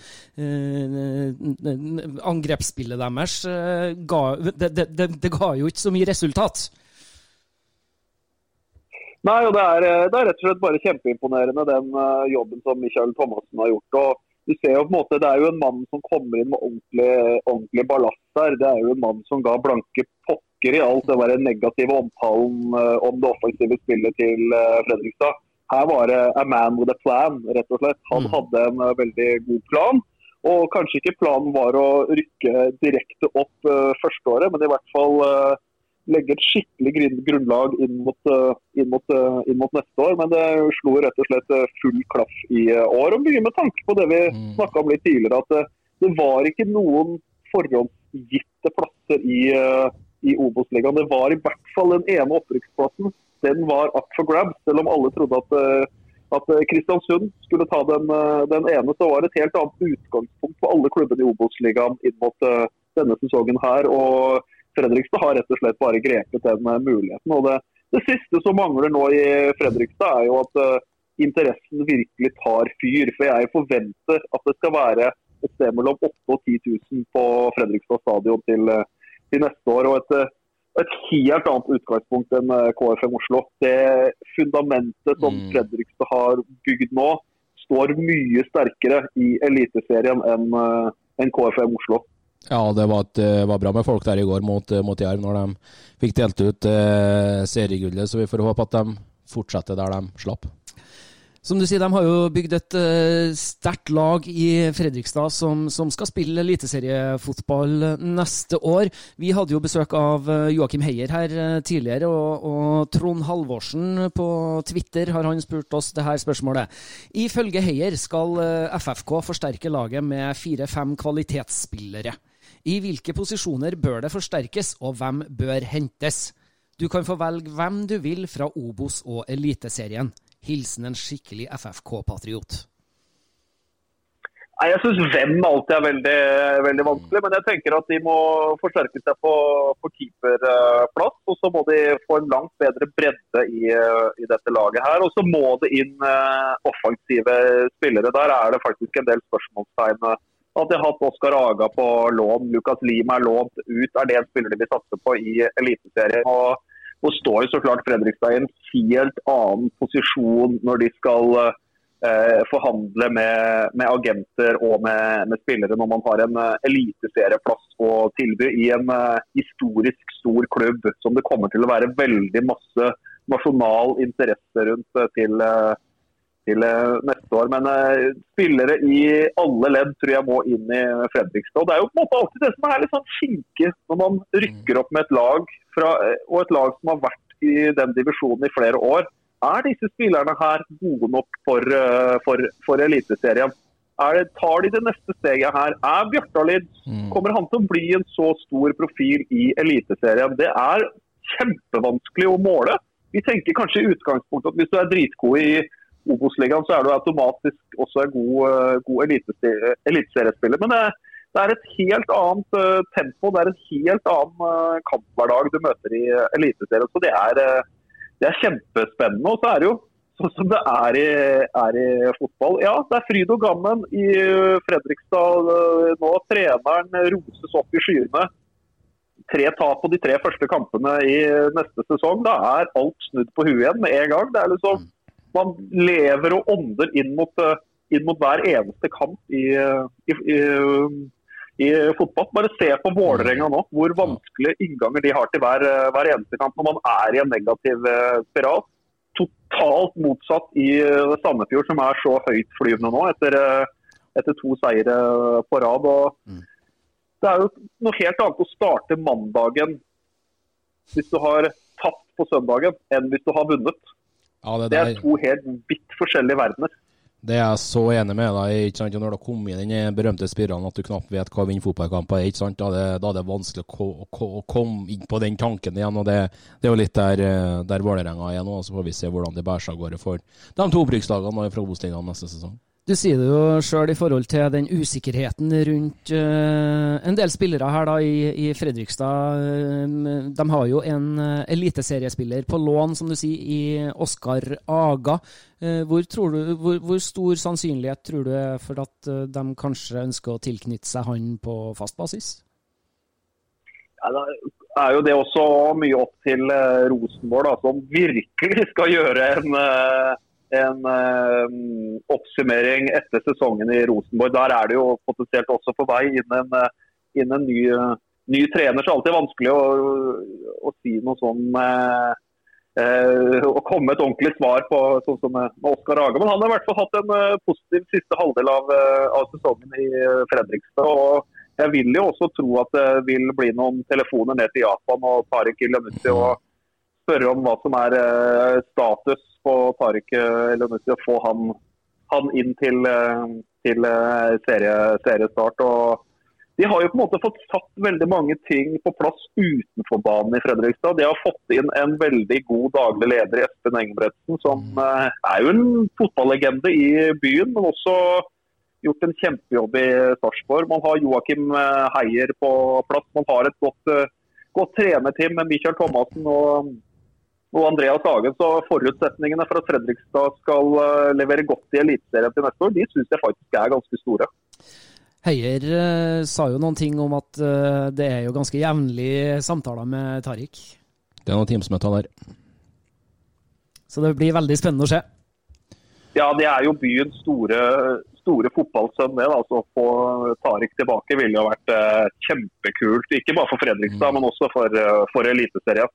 angrepsspillet deres ga, det, det, det, ga jo ikke så mye resultat. Nei, og det er, det er rett og slett bare kjempeimponerende den jobben som Michael Thomassen har gjort. og du ser jo på en måte, Det er jo en mann som kommer inn med ordentlig, ordentlig ballast der. Det er jo en mann som ga blanke pokker i alt det den negative omtalen uh, om det offensive spillet til uh, Fredrikstad. Her var det a man with a plan, rett og slett. Han mm. hadde en uh, veldig god plan. Og kanskje ikke planen var å rykke direkte opp førsteåret, men i hvert fall legge et skikkelig grunnlag inn mot, eh, inn, mot, eh, inn mot, neste år. Men det slo rett og slett eh, full klaff i år. Og mye med tanke på det vi mm. snakka om litt tidligere, at det var ikke noen forhåndsgitte plasser i, i Obos-ligaen. Det var i hvert fall den ene opprykksplassen. Den var up for grabs, selv om alle trodde at at Kristiansund skulle ta den, den, ene, så var det et helt annet utgangspunkt for alle klubbene i Obos-ligaen inn mot denne sesongen her. og Fredrikstad har rett og slett bare grepet den eh, muligheten. og det, det siste som mangler nå i Fredrikstad, er jo at uh, interessen virkelig tar fyr. For jeg forventer at det skal være et sted mellom 8000 og 10 000 på Fredrikstad stadion til, uh, til neste år. og et, et helt annet utgangspunkt enn KFM Oslo. Det fundamentet som mm. Fredrikstad har bygd nå, står mye sterkere i Eliteserien enn en KFM Oslo. Ja, det var, et, eh, var, bra med folk der i går mot, eh, mot Jerv, når de fikk delt ut eh, seriegullet. Så vi får håpe at de fortsetter der de slapp. Som du sier, de har jo bygd et uh, sterkt lag i Fredrikstad som, som skal spille eliteseriefotball neste år. Vi hadde jo besøk av Joakim Heier her tidligere, og, og, Trond Halvorsen på Twitter har han spurt oss det her spørsmålet. Ifølge Heier skal FFK forsterke laget med fire-fem kvalitetsspillere. I hvilke posisjoner bør det forsterkes, og hvem bør hentes? Du kan få velge hvem du vil fra Obos og Eliteserien. Hilsen en skikkelig FFK-patriot. Jeg syns hvem alltid er veldig, veldig, vanskelig, men jeg tenker at de må forsterke seg på, på keeperplass. Og så må de få en langt bedre bredde i, i dette laget her. Og så må det inn uh, offensive spillere. Der er det faktisk en del spørsmålstegn at de har hatt Oskar Aga på lån, Lukas Lima er lånt ut. Er det en spiller de vil satse på i Eliteserien? Og, nå står jo så klart Fredrikstad i en helt annen posisjon når de skal eh, forhandle med, med, agenter og med, med, spillere når man har en uh, eliteserieplass å tilby i en uh, historisk stor klubb som det kommer til å være veldig masse nasjonal interesse rundt uh, til, til eh, neste år. Men eh, spillere i alle ledd tror jeg må inn i Fredrikstad. Og Det er jo på en måte alltid det som er litt sånn kinkig når man rykker opp med et lag fra, eh, og et lag som har vært i den divisjonen i flere år. Er disse spillerne her gode nok for, for, for Eliteserien? Er det, tar de det neste steget her? Er Bjørtalid Kommer han til å bli en så stor profil i Eliteserien? Det er kjempevanskelig å måle. Vi tenker kanskje i utgangspunktet at hvis du er dritgod i Obos-ligaen, så er du automatisk også en god, eh, god eliteseriespiller. Men det, det er et helt annet eh, tempo, det er en helt annen uh, kamphverdag du møter i uh, Eliteserien. Så det er, det er kjempespennende. Og så er det jo sånn som det er i, er i fotball. Ja, det er fryd og gammen i Fredrikstad nå. Treneren roses opp i skyene. Tre tap på de tre første kampene i neste sesong. Da er alt snudd på huet igjen med en gang. Det er liksom, Man lever og ånder inn mot, uh, inn mot hver eneste kamp i, uh, i, i, i fotball. Bare se på Vålerenga nå, hvor vanskelige innganger de har til hver, hver eneste kamp når man er i en negativ spiral totalt motsatt i Sandefjord, som er så høytflyvende nå etter, etter to seire på rad. Og Det er jo noe helt annet å starte mandagen hvis du har tapt på søndagen, enn hvis du har vunnet. Ja, det, Det er to helt vidt forskjellige verdener. det er jeg så enig med deg i. ikke sant? Når har kommet inn i den berømte spiralen at du knapt vet hva vinner vinne fotballkamper er, ikke sant? Da, det, da er det vanskelig å, ko, å komme inn på den tanken igjen. og Det, det er jo litt der, eh, der Vålerenga er nå. Så får vi se hvordan det bærer seg av gårde for de to opprykkslagene fra Obos-ligaen neste sesong. Du sier det jo sjøl i forhold til den usikkerheten rundt uh, en del spillere her da i, i Fredrikstad. Um, de har jo en uh, eliteseriespiller på lån, som du sier, i Oskar Aga. Uh, hvor, du, hvor, hvor stor sannsynlighet tror du er for at de kanskje ønsker å tilknytte seg han på fast basis? Ja, da er jo det også mye opp til Rosenborg, da, som virkelig skal gjøre en, en eh, oppsummering etter sesongen i Rosenborg. Der er det jo potensielt også på vei inn en, eh, inn en ny, eh, ny trener. Så det er alltid vanskelig å, å si noe sånn Å komme med et ordentlig svar på sånn som med, Oskar Haga. Men han har i hvert fall hatt en positiv siste halvdel av, av sesongen i Fredrikstad. og jeg vil jo også tro at det vil bli noen telefoner ned til Japan og Tariq Elunussi og spørre om hva som er status på Tariq Elunussi å få han, han inn til, eh, til eh, serie, seriestart. Og de har jo på en måte fått satt veldig mange ting på plass utenfor banen i Fredrikstad. De har fått inn en veldig god daglig leder i Espen Engebretsen, som eh, er jo en fotballegende i byen, men også gjort en kjempejobb i Sarpsborg. Man har Joakim eh, Heier på plass. Man har et godt, eh, godt trenerteam med Michael Thomassen og, og Andreas Hagen. Så forutsetningene for at Fredrikstad skal eh, levere godt i Eliteserien til neste år, de syns jeg faktisk er ganske store. Heier eh, sa jo noen ting om at eh, det er jo ganske jevnlig samtaler med Tariq. Det er noen teamsmøter der. Så det blir veldig spennende å se. Ja, det er jo byens store, store fotballsønn. det Altså, så Å få Tariq tilbake ville jo vært kjempekult. Ikke bare for Fredrikstad, men også for, for Eliteserien.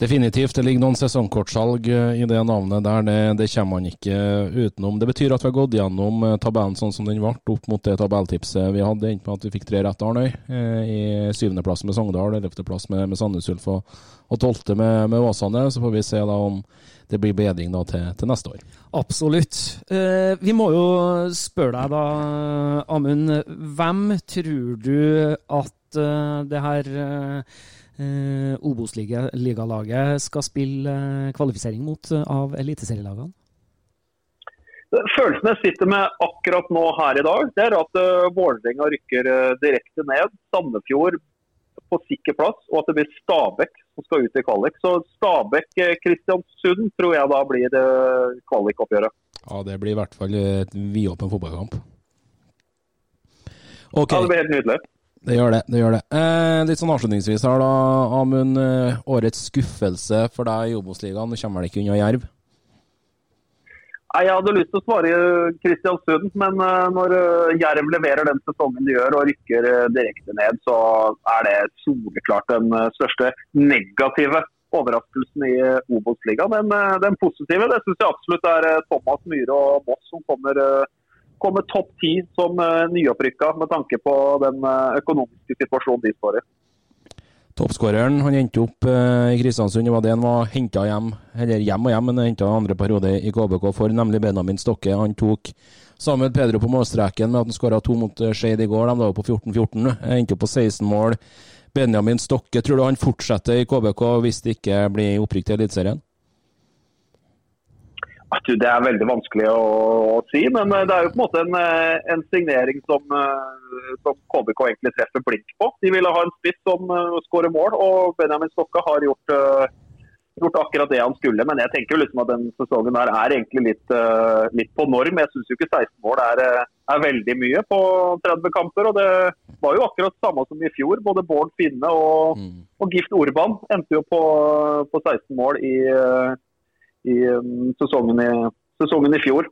Definitivt. Det ligger noen sesongkortsalg eh, i det navnet der. Det, det kommer man ikke utenom. Det betyr at vi har gått gjennom eh, tabellen sånn som den ble, opp mot det tabelltipset vi hadde. Endte med at vi fikk tre rette, Arnøy. eh, I syvendeplass med Sogndal, ellevteplass med, med Sandnes Ulf og tolvte med, med Åsane. Så får vi se da om det blir bedring da til, til neste år. Absolutt. Eh, vi må jo spørre deg da, Amund. Hvem tror du at eh, det her eh, Obos-ligalaget skal spille eh, kvalifisering mot eh, av eliteserielagene? Følelsen jeg sitter med akkurat nå her i dag, det er at uh, Vålerenga rykker direkte ned. Sandefjord på sikker plass, og at det blir Stabæk som skal ut i kvalik. Så Stabæk-Kristiansund tror jeg da blir kvalikoppgjøret. Ja, det blir i hvert fall et vidåpen fotballkamp. Okay. Ja, det blir helt nydelig. Det gjør det. det gjør det. Eh, litt sånn avslutningsvis her, da, Amund. Eh, årets skuffelse for deg i Obos-ligaen. Du kommer vel ikke unna Jerv? Nei, Jeg hadde lyst til å svare Kristiansund, men uh, når uh, Jerv leverer den sesongen de gjør og rykker direkte ned, så er det soleklart den største negative overraskelsen i Obos-ligaen. Den, den, positive det syns jeg absolutt er Thomas Myhre og Moss som kommer, kommer topp ti som nyopprykka med tanke på den økonomiske situasjonen de står i. Toppskåreren han endte opp eh, i Kristiansund. Det var det han var henta hjem, eller hjem og hjem, men henta andre periode i KBK for, nemlig Benjamin Stokke. Han tok Samuel Pedro på målstreken med at han skåra to mot eh, Skeid i går. De var på 14-14. Endte opp på 16 mål. Benjamin Stokke, tror du han fortsetter i KBK hvis det ikke blir opprykk til Eliteserien? Det er veldig vanskelig å, å, si, men eh, det er jo på en måte en, eh, en signering som, eh, som, KBK egentlig treffer blink på. De ville ha en spiss som skårer mål, og Benjamin Stokka har gjort, gjort, akkurat det han skulle. Men jeg tenker jo liksom at den sesongen her er egentlig litt, litt på norm. Jeg syns ikke 16 mål er, er, veldig mye på 30 kamper. og Det var jo akkurat samme som i fjor. Både Bård Finne og, mm. og Gift Orban endte jo på, på 16 mål i i um, sesongen, i sesongen i fjor.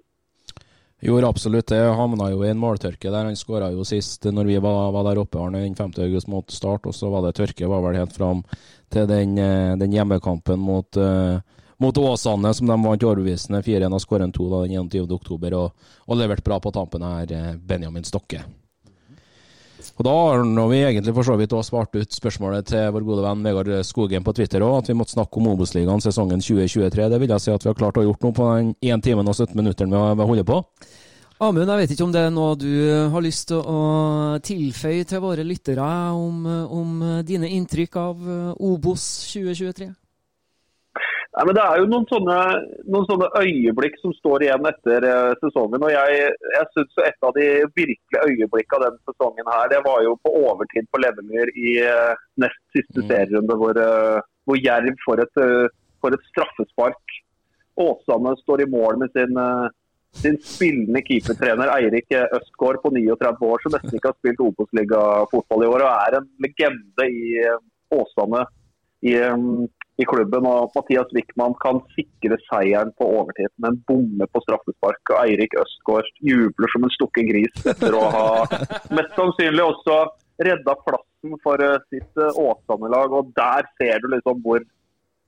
Gjorde absolutt det. Havna jo i en måltørke der. Han skåra jo sist når vi var, var der oppe Arne, den 5. august mot Start, og så var det tørke var vel helt fram til den, eh, den hjemmekampen mot, uh, mot Åsane, som de vant overbevisende 4-1 og skåret 2 den 21. oktober, og, og leverte bra på tampen her, eh, Benjamin Stokke. Og Da har vi egentlig for så vidt også svart ut spørsmålet til vår gode venn Vegard Skogen på Twitter òg, at vi måtte snakke om Obos-ligaen sesongen 2023. Det vil jeg si at vi har klart å gjort noe på den 1 timen og 17 minuttene vi har holdt på. Amund, jeg vet ikke om det er noe du har lyst til å tilføye til våre lyttere om, om dine inntrykk av Obos 2023? Nei, men Det er jo noen sånne, noen sånne øyeblikk som står igjen etter uh, sesongen. og Jeg, jeg synes Et av de virkelige øyeblikkene av denne sesongen her, det var jo på overtid på Levanger i uh, nest siste mm. serierunde, hvor, uh, hvor Jerv får et, får et, straffespark. Åsane står i mål med sin, sin spillende keepertrener Eirik Østgaard på 39 år, som nesten ikke har spilt Obos-ligafotball i år, og er en legende i Åsane. i um, i klubben. og Mathias Wickman kan sikre seieren på overtid, med en bomme på straffespark. og Eirik Østgaard jubler som en stukken gris etter å ha mest sannsynlig også redda plassen for eh, sitt eh, Åsane-lag. og Der ser du liksom hvor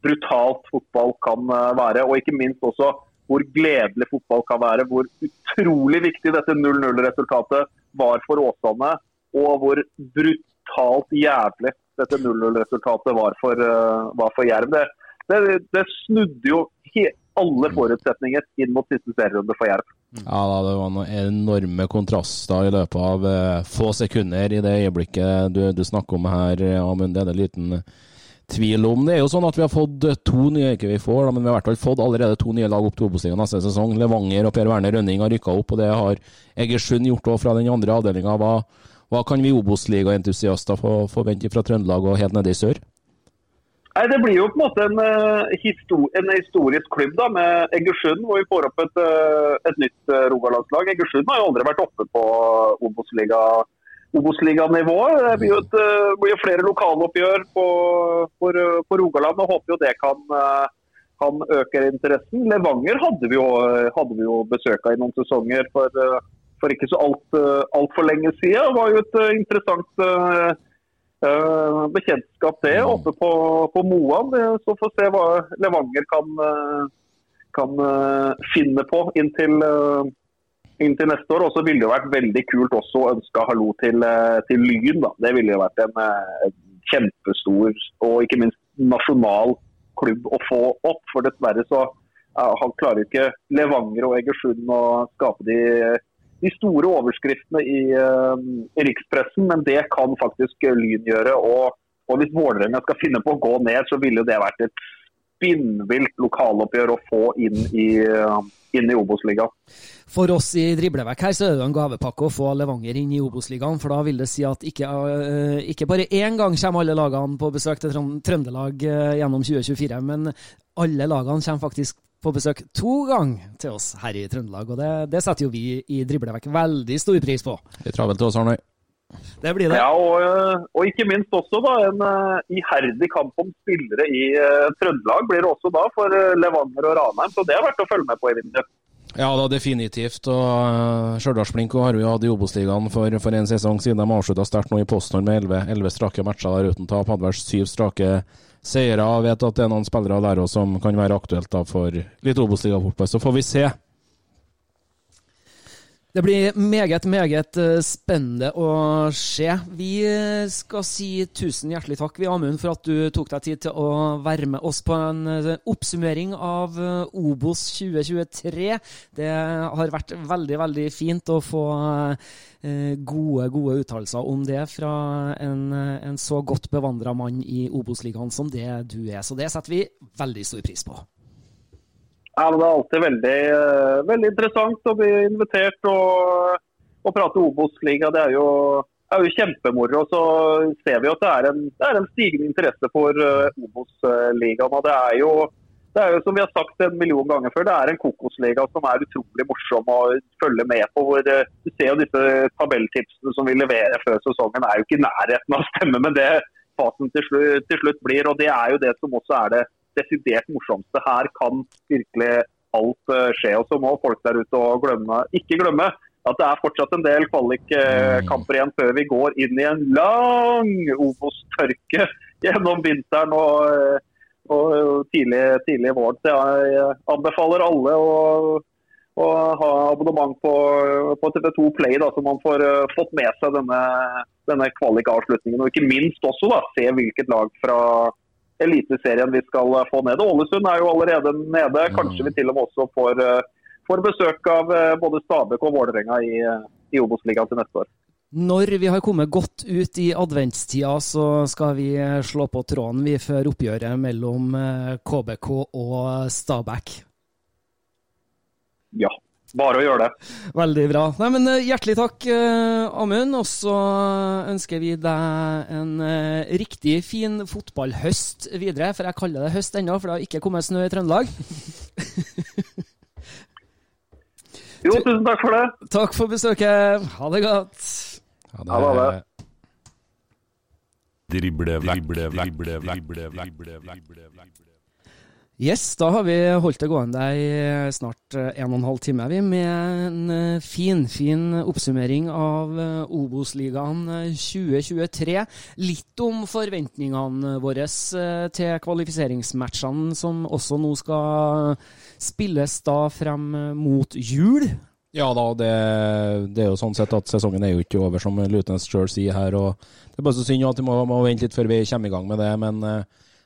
brutalt fotball kan eh, være, og ikke minst også hvor gledelig fotball kan være. Hvor utrolig viktig dette 0-0-resultatet var for Åsane, og hvor brutalt jævlig dette 0-0-resultatet var, uh, var, for Jerv. Det, det, det snudde jo alle forutsetninger inn mot siste serierunde for Jerv. Ja, da, Det var noen enorme kontraster i løpet av uh, få sekunder i det øyeblikket du, du snakker om her, Amund. Det er en liten tvil om. Det er jo sånn at Vi har fått to nye ikke vi får, da, men vi har i hvert fall fått allerede to nye lag opp til Obos-ligaen neste sesong. Levanger og Per Werner Rønning har rykka opp, og det har Egersund gjort òg fra den andre avdelinga. Hva, hva kan vi Obos-ligaentusiaster forvente fra Trøndelag og helt nede i sør? Nei, Det blir jo på en måte en, eh, en historisk klubb da, med Egersund, hvor vi får opp et, eh, et nytt eh, rogalandslag. Egersund har jo aldri vært oppe på Obos-liganivå. Obos det blir jo, et, blir jo flere lokaloppgjør på, for, for, Rogaland, og håper jo det kan, kan øke interessen. Levanger hadde vi jo, hadde jo besøk av i noen sesonger for for ikke så altfor eh, alt for lenge siden. Det var jo et eh, interessant uh, bekjentskap det mm. oppe på, på Moan. Så får vi se hva Levanger kan, kan finne på inntil, inntil neste år. Og så ville det vært veldig kult også å ønske hallo til, til Lyn. Da. Det ville jo vært en, en, kjempestor og ikke minst nasjonal klubb å få opp. For dessverre så han klarer ikke Levanger og Egersund å skape de de store overskriftene i, uh, i, rikspressen, men det kan faktisk Lyn gjøre. Og, og hvis Vålerenga skal finne på å gå ned, så ville det vært et spinnvilt lokaloppgjør å få inn i, uh, inn i Obos-ligaen. For oss i Driblevekk her så er det en gavepakke å få Levanger inn i Obos-ligaen. For da vil det si at ikke, ikke bare én gang kommer alle lagene på besøk til Trøndelag gjennom 2024, men alle lagene kommer faktisk på besøk to ganger til oss her i Trøndelag. Og det, det setter jo vi i Driblevekk veldig stor pris på. Det er travelt til oss, Arnøy. Det blir det. Ja, og, eh, og, ikke minst også da, en uh, iherdig kamp om spillere i uh, Trøndelag blir det også da for uh, Levanger og Ranheim. Så det er verdt å følge med på i vinter. Ja, da definitivt. og uh, Stjørdalsblink har vi hatt i Obos-ligaen for, for, en sesong siden. De avslutta sterkt nå i Postnord med elleve strake matcher der uten tap. Hadde vel syv strake seire. Vet at det er noen spillere der òg som kan være aktuelt for litt Obos-ligafotball. Så får vi se. Det blir meget, meget eh, spennende å se. Vi eh, skal si tusen hjertelig takk, vi Amund, for at du tok deg tid til å være med oss på en eh, oppsummering av Obos 2023. Det har vært veldig, veldig fint å få gode, gode uttalelser om det fra en, en så godt bevandra mann i Obos-ligaen som det du er. Så det setter vi veldig stor pris på. Ja, men Det er alltid veldig, eh, veldig interessant å bli invitert og, og prate Obos-liga. Det er jo, er jo, kjempemoro. Så ser vi at det er en, det er en stigende interesse for uh, Obos-ligaen. det er, jo, det er jo som vi har sagt en million ganger før, det er en kokosliga som er utrolig morsom å følge med på. hvor uh, Du ser jo disse tabelltipsene som vi leverer før sesongen, er jo ikke i nærheten av å stemme med det fasen til slutt, til slutt blir. og Det er jo det som også er det desidert morsomste. Her kan virkelig alt eh, skje. Og så må folk der ute glemme, ikke glemme at det er fortsatt en del kvalikkamper igjen før vi går inn i en lang Obos-tørke gjennom vinteren og, eh, og tidlig, tidlig vår. Så jeg anbefaler alle å, å ha abonnement på, på TV2 Play, da, så man får uh, fått med seg denne, denne kvalikavslutningen. Og ikke minst også da, se hvilket lag fra Eliteserien vi skal eh, få ned. Ålesund er jo allerede nede. Kanskje vi til og med også får, eh, får besøk av eh, både Stabæk og Vålerenga i, i Obos-ligaen til neste år. Når vi har kommet godt ut i adventstida, så skal vi slå på tråden vi før oppgjøret mellom KBK og Stabæk. Ja, bare å gjøre det. Veldig bra. Nei, men eh, Hjertelig takk, eh, Amund. Og så ønsker vi deg en eh, riktig fin fotballhøst videre. For jeg kaller det høst ennå, for det har ikke kommet snø i Trøndelag. jo, tusen takk for det. Takk for besøket. Ha det godt. Ha det. Ha det. Drible, drible, vekk, drible, vekk, drible, drible. Yes, da har vi holdt det gående i snart eh, en og en halv time vi, med en eh, fin, fin oppsummering av eh, Obos-ligaen 2023. Litt om forventningene våre til kvalifiseringsmatchene som også nå skal spilles da frem mot jul. Ja da, det, det, er jo sånn sett at sesongen er jo ikke over, som Lutens sjøl sier her. og Det er bare så synd at vi må, må, vente litt før vi kommer i gang med det. men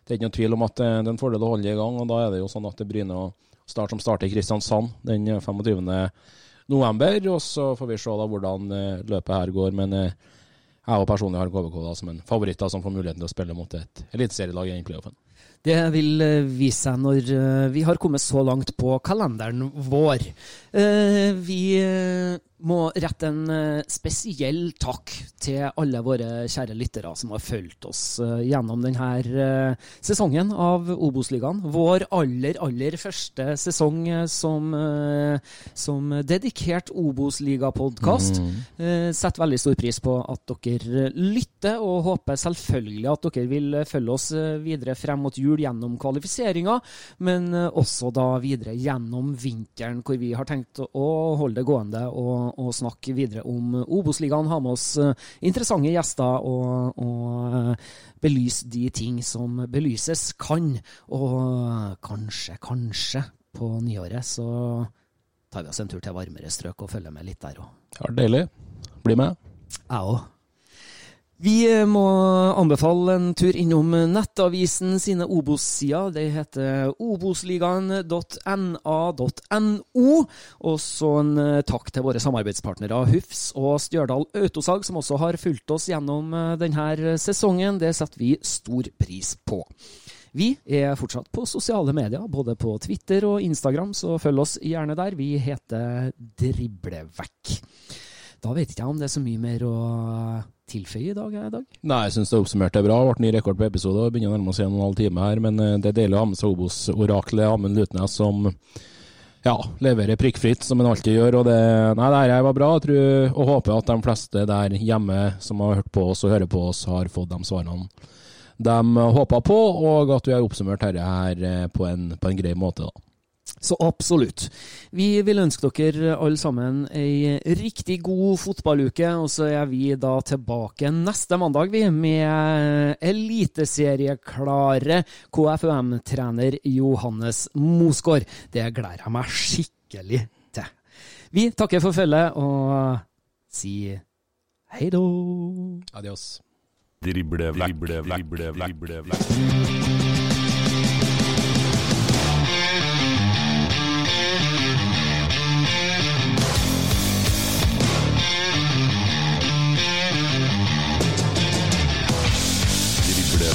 det er ikke noen tvil om at det er en fordel å holde i gang. og Da er det jo sånn at det Bryne og Start som starter i Kristiansand den 25. november. Og så får vi se da hvordan eh, løpet her går. Men eh, jeg og personlig har KBK da som en favoritt da, som får muligheten til å spille mot et eliteserielag i playoffen. Det vil eh, vise seg når vi har kommet så langt på kalenderen vår. Vi må rette en eh, spesiell takk til alle våre kjære lyttere som har fulgt oss eh, gjennom denne eh, sesongen av Obos-ligaen. Vår aller, aller første sesong som, som dedikert Obos-ligapodkast. Mm. Setter veldig stor pris på at dere lytter, og håper selvfølgelig at dere vil følge oss videre frem mot jul gjennom kvalifiseringa, men også da videre gjennom vinteren, hvor vi har tenkt å holde det gående. og og snakke videre om Obos-ligaen. Ha med oss eh, interessante gjester og, og eh, belyse de ting som belyses kan. Og kanskje, kanskje på nyåret så tar vi oss en tur til varmere strøk og følger med litt der òg. Ja, deilig. Bli med. Jeg òg. Vi eh, må anbefale en tur innom Nettavisen sine Obos-sider. Det heter obosligaen.na.no. Og så en eh, takk til våre samarbeidspartnere Hufs og Stjørdal Autosag, som også har fulgt oss gjennom eh, denne sesongen. Det setter vi stor pris på. Vi er fortsatt på sosiale medier, både på Twitter og Instagram, så følg oss gjerne der. Vi heter Driblevekk. Da vet ikke jeg om det er så mye mer å tilføye i dag? Dag? Nei, jeg syns det oppsummerte bra. Det ble ny rekord på episode. Begynner å nærme oss en og en halv time her. Men eh, det er deilig å ha med seg Obos-oraklet Amund Lutnes som ja, leverer prikkfritt, som han alltid gjør. og det, nei, det her var bra. Jeg tror og håper at de fleste der hjemme som har hørt på oss og hører på oss, har fått de svarene de håpa på, og at vi har oppsummert dette her eh, på en, på en grei måte. da. Så absolutt. Vi vil ønske dere alle sammen ei riktig god fotballuke, og så er vi da tilbake neste mandag, vi, med eliteserieklare KFUM-trener Johannes Mosgaard. Det gleder jeg meg skikkelig til. Vi takker for følget og sier hei då. Adios. Drible, drible, drible, vekk, drible. Drible,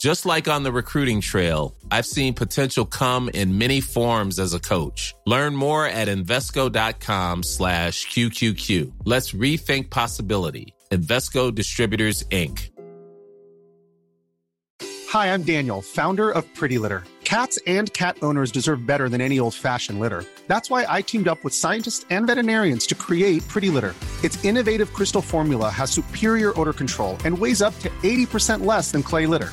Just like on the recruiting trail, I've seen potential come in many forms as a coach. Learn more at Invesco.com slash QQQ. Let's rethink possibility. Invesco Distributors, Inc. Hi, I'm Daniel, founder of Pretty Litter. Cats and cat owners deserve better than any old fashioned litter. That's why I teamed up with scientists and veterinarians to create Pretty Litter. Its innovative crystal formula has superior odor control and weighs up to 80% less than clay litter.